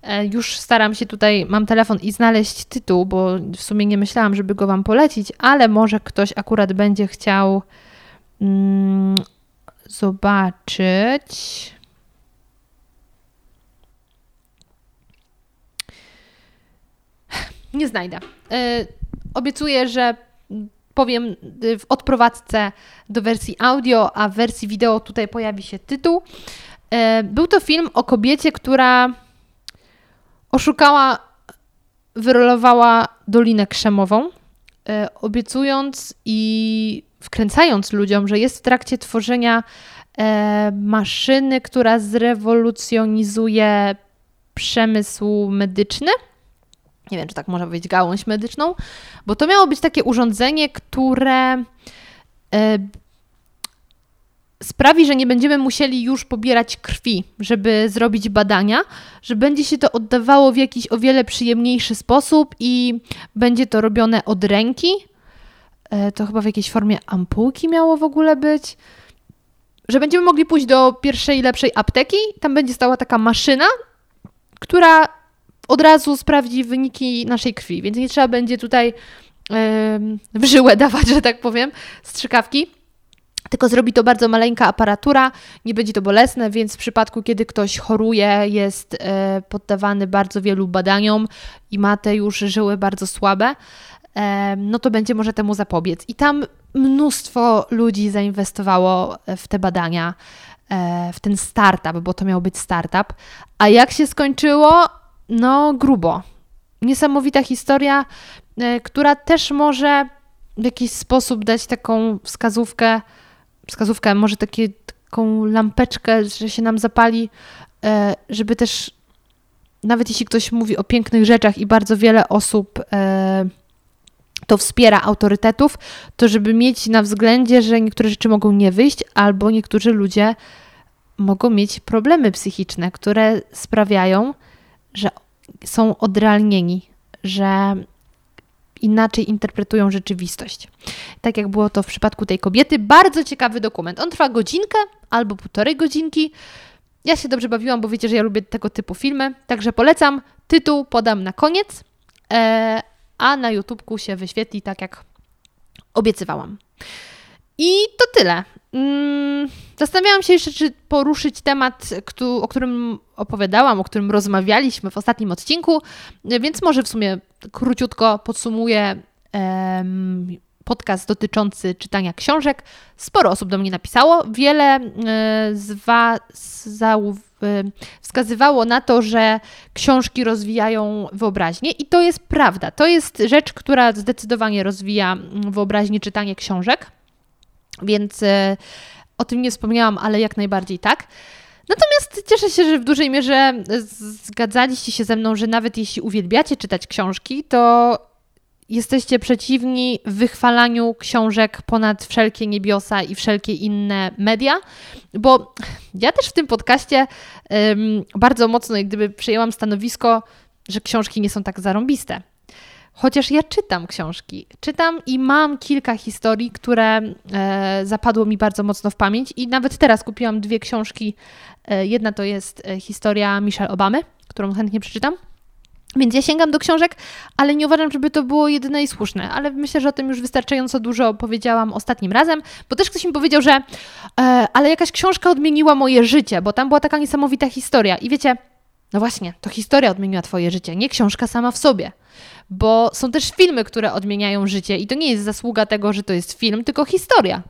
e, już staram się tutaj, mam telefon i znaleźć tytuł, bo w sumie nie myślałam, żeby go Wam polecić, ale może ktoś akurat będzie chciał mm, zobaczyć. Nie znajdę. Yy, obiecuję, że powiem y, w odprowadzce do wersji audio, a w wersji wideo tutaj pojawi się tytuł. E, był to film o kobiecie, która oszukała, wyrolowała Dolinę Krzemową, e, obiecując i wkręcając ludziom, że jest w trakcie tworzenia e, maszyny, która zrewolucjonizuje przemysł medyczny nie wiem, czy tak można powiedzieć, gałąź medyczną, bo to miało być takie urządzenie, które e, sprawi, że nie będziemy musieli już pobierać krwi, żeby zrobić badania, że będzie się to oddawało w jakiś o wiele przyjemniejszy sposób i będzie to robione od ręki. E, to chyba w jakiejś formie ampułki miało w ogóle być. Że będziemy mogli pójść do pierwszej, lepszej apteki, tam będzie stała taka maszyna, która od razu sprawdzi wyniki naszej krwi, więc nie trzeba będzie tutaj w żyłę dawać, że tak powiem, strzykawki. Tylko zrobi to bardzo maleńka aparatura, nie będzie to bolesne, więc w przypadku, kiedy ktoś choruje, jest e, poddawany bardzo wielu badaniom i ma te już żyły bardzo słabe, no to będzie może temu zapobiec. I tam mnóstwo ludzi zainwestowało w te badania, e, w ten startup, bo to miał być startup. A jak się skończyło? No grubo. Niesamowita historia, e, która też może w jakiś sposób dać taką wskazówkę, wskazówkę, może takie, taką lampeczkę, że się nam zapali, e, żeby też, nawet jeśli ktoś mówi o pięknych rzeczach i bardzo wiele osób e, to wspiera autorytetów, to żeby mieć na względzie, że niektóre rzeczy mogą nie wyjść, albo niektórzy ludzie mogą mieć problemy psychiczne, które sprawiają, że są odrealnieni, że inaczej interpretują rzeczywistość. Tak jak było to w przypadku tej kobiety. Bardzo ciekawy dokument. On trwa godzinkę albo półtorej godzinki. Ja się dobrze bawiłam, bo wiecie, że ja lubię tego typu filmy, także polecam. Tytuł podam na koniec, e, a na YouTubeku się wyświetli tak jak obiecywałam. I to tyle. Mm, zastanawiałam się jeszcze, czy poruszyć temat, o którym opowiadałam, o którym rozmawialiśmy w ostatnim odcinku, więc może w sumie króciutko podsumuję podcast dotyczący czytania książek. Sporo osób do mnie napisało. Wiele e, z Was e, wskazywało na to, że książki rozwijają wyobraźnię i to jest prawda. To jest rzecz, która zdecydowanie rozwija wyobraźnię czytanie książek. Więc e, o tym nie wspomniałam, ale jak najbardziej tak. Natomiast cieszę się, że w dużej mierze zgadzaliście się ze mną, że nawet jeśli uwielbiacie czytać książki, to jesteście przeciwni wychwalaniu książek ponad wszelkie niebiosa i wszelkie inne media, bo ja też w tym podcaście um, bardzo mocno jak gdyby przyjęłam stanowisko, że książki nie są tak zarąbiste. Chociaż ja czytam książki, czytam i mam kilka historii, które e, zapadło mi bardzo mocno w pamięć i nawet teraz kupiłam dwie książki. E, jedna to jest e, historia Michelle Obamy, którą chętnie przeczytam. Więc ja sięgam do książek, ale nie uważam, żeby to było jedyne i słuszne. Ale myślę, że o tym już wystarczająco dużo powiedziałam ostatnim razem, bo też ktoś mi powiedział, że e, ale jakaś książka odmieniła moje życie, bo tam była taka niesamowita historia. I wiecie, no właśnie, to historia odmieniła Twoje życie, nie książka sama w sobie bo są też filmy, które odmieniają życie i to nie jest zasługa tego, że to jest film, tylko historia.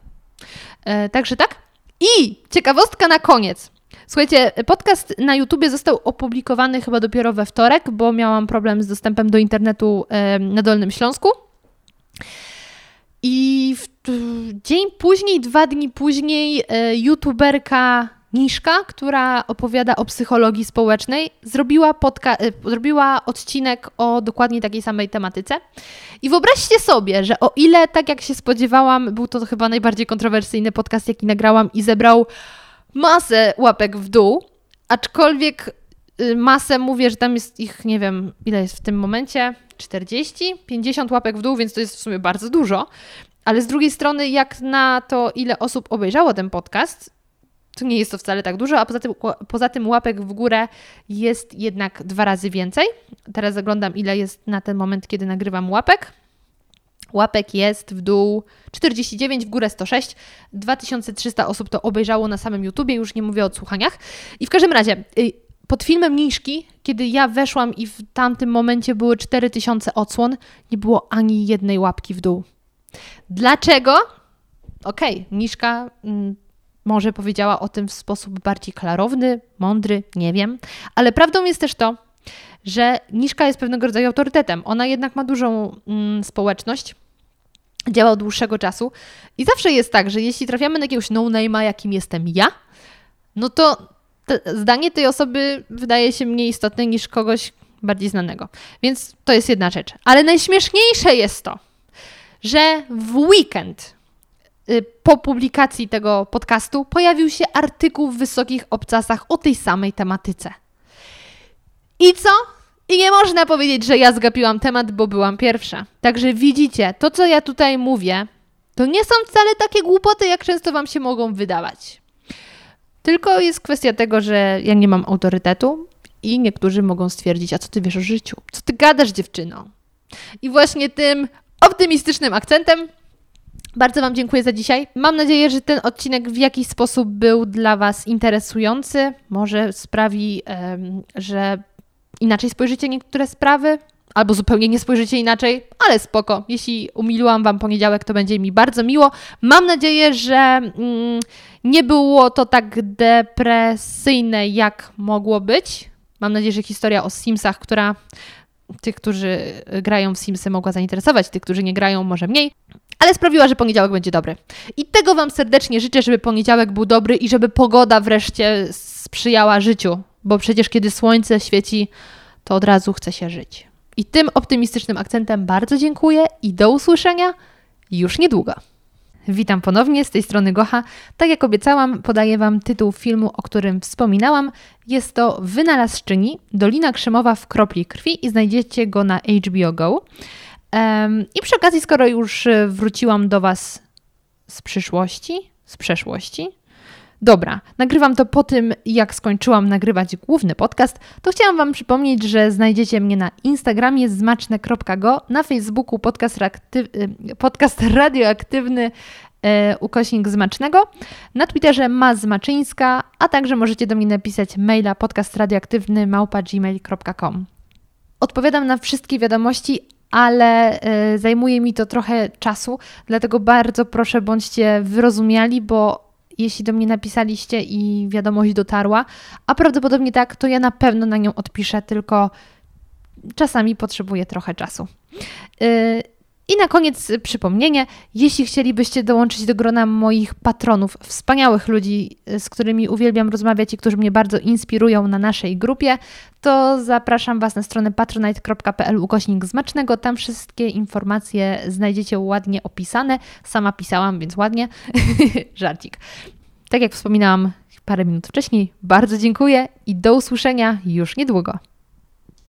E, także tak. I ciekawostka na koniec. Słuchajcie, podcast na YouTubie został opublikowany chyba dopiero we wtorek, bo miałam problem z dostępem do internetu e, na Dolnym Śląsku. I w, dzień później, dwa dni później, e, youtuberka Niszka, która opowiada o psychologii społecznej, zrobiła, e, zrobiła odcinek o dokładnie takiej samej tematyce. I wyobraźcie sobie, że o ile, tak jak się spodziewałam, był to chyba najbardziej kontrowersyjny podcast, jaki nagrałam i zebrał masę łapek w dół, aczkolwiek y, masę mówię, że tam jest ich, nie wiem, ile jest w tym momencie, 40, 50 łapek w dół, więc to jest w sumie bardzo dużo. Ale z drugiej strony, jak na to, ile osób obejrzało ten podcast, to nie jest to wcale tak dużo, a poza tym, poza tym łapek w górę jest jednak dwa razy więcej. Teraz zaglądam, ile jest na ten moment, kiedy nagrywam łapek. Łapek jest w dół 49, w górę 106. 2300 osób to obejrzało na samym YouTubie, już nie mówię o odsłuchaniach. I w każdym razie, y, pod filmem Niszki, kiedy ja weszłam i w tamtym momencie były 4000 odsłon, nie było ani jednej łapki w dół. Dlaczego? Okej, okay, Niszka mm, może powiedziała o tym w sposób bardziej klarowny, mądry, nie wiem. Ale prawdą jest też to, że Niszka jest pewnego rodzaju autorytetem. Ona jednak ma dużą mm, społeczność, działa od dłuższego czasu i zawsze jest tak, że jeśli trafiamy na jakiegoś no-name'a, jakim jestem ja, no to zdanie tej osoby wydaje się mniej istotne niż kogoś bardziej znanego. Więc to jest jedna rzecz. Ale najśmieszniejsze jest to, że w weekend po publikacji tego podcastu pojawił się artykuł w wysokich obcasach o tej samej tematyce. I co? I nie można powiedzieć, że ja zgapiłam temat, bo byłam pierwsza. Także widzicie, to co ja tutaj mówię, to nie są wcale takie głupoty, jak często Wam się mogą wydawać. Tylko jest kwestia tego, że ja nie mam autorytetu i niektórzy mogą stwierdzić, a co ty wiesz o życiu? Co ty gadasz, dziewczyno? I właśnie tym optymistycznym akcentem bardzo Wam dziękuję za dzisiaj. Mam nadzieję, że ten odcinek w jakiś sposób był dla Was interesujący. Może sprawi, że inaczej spojrzycie niektóre sprawy, albo zupełnie nie spojrzycie inaczej, ale spoko. Jeśli umiliłam Wam poniedziałek, to będzie mi bardzo miło. Mam nadzieję, że mm, nie było to tak depresyjne, jak mogło być. Mam nadzieję, że historia o Simsach, która tych, którzy grają w Simsy mogła zainteresować, tych, którzy nie grają może mniej, ale sprawiła, że poniedziałek będzie dobry. I tego Wam serdecznie życzę, żeby poniedziałek był dobry i żeby pogoda wreszcie sprzyjała życiu, bo przecież kiedy słońce świeci, to od razu chce się żyć. I tym optymistycznym akcentem bardzo dziękuję i do usłyszenia już niedługo. Witam ponownie, z tej strony Gocha. Tak jak obiecałam, podaję Wam tytuł filmu, o którym wspominałam. Jest to Wynalazczyni, Dolina Krzemowa w kropli krwi i znajdziecie go na HBO Go. Um, I przy okazji, skoro już wróciłam do Was z przyszłości, z przeszłości, Dobra, nagrywam to po tym, jak skończyłam nagrywać główny podcast, to chciałam Wam przypomnieć, że znajdziecie mnie na Instagramie zmaczne.go, na Facebooku podcast, reaktyw, y, podcast radioaktywny e, ukośnik Zmacznego, na Twitterze ma Zmaczyńska, a także możecie do mnie napisać maila podcastradioaktywny. Odpowiadam na wszystkie wiadomości, ale e, zajmuje mi to trochę czasu, dlatego bardzo proszę bądźcie wyrozumiali, bo jeśli do mnie napisaliście i wiadomość dotarła, a prawdopodobnie tak, to ja na pewno na nią odpiszę, tylko czasami potrzebuję trochę czasu. Yy, i na koniec przypomnienie, jeśli chcielibyście dołączyć do grona moich patronów, wspaniałych ludzi, z którymi uwielbiam rozmawiać i którzy mnie bardzo inspirują na naszej grupie, to zapraszam Was na stronę patronite.pl ukośnik zmacznego. Tam wszystkie informacje znajdziecie ładnie opisane. Sama pisałam, więc ładnie. Żarcik. Tak jak wspominałam parę minut wcześniej, bardzo dziękuję i do usłyszenia już niedługo.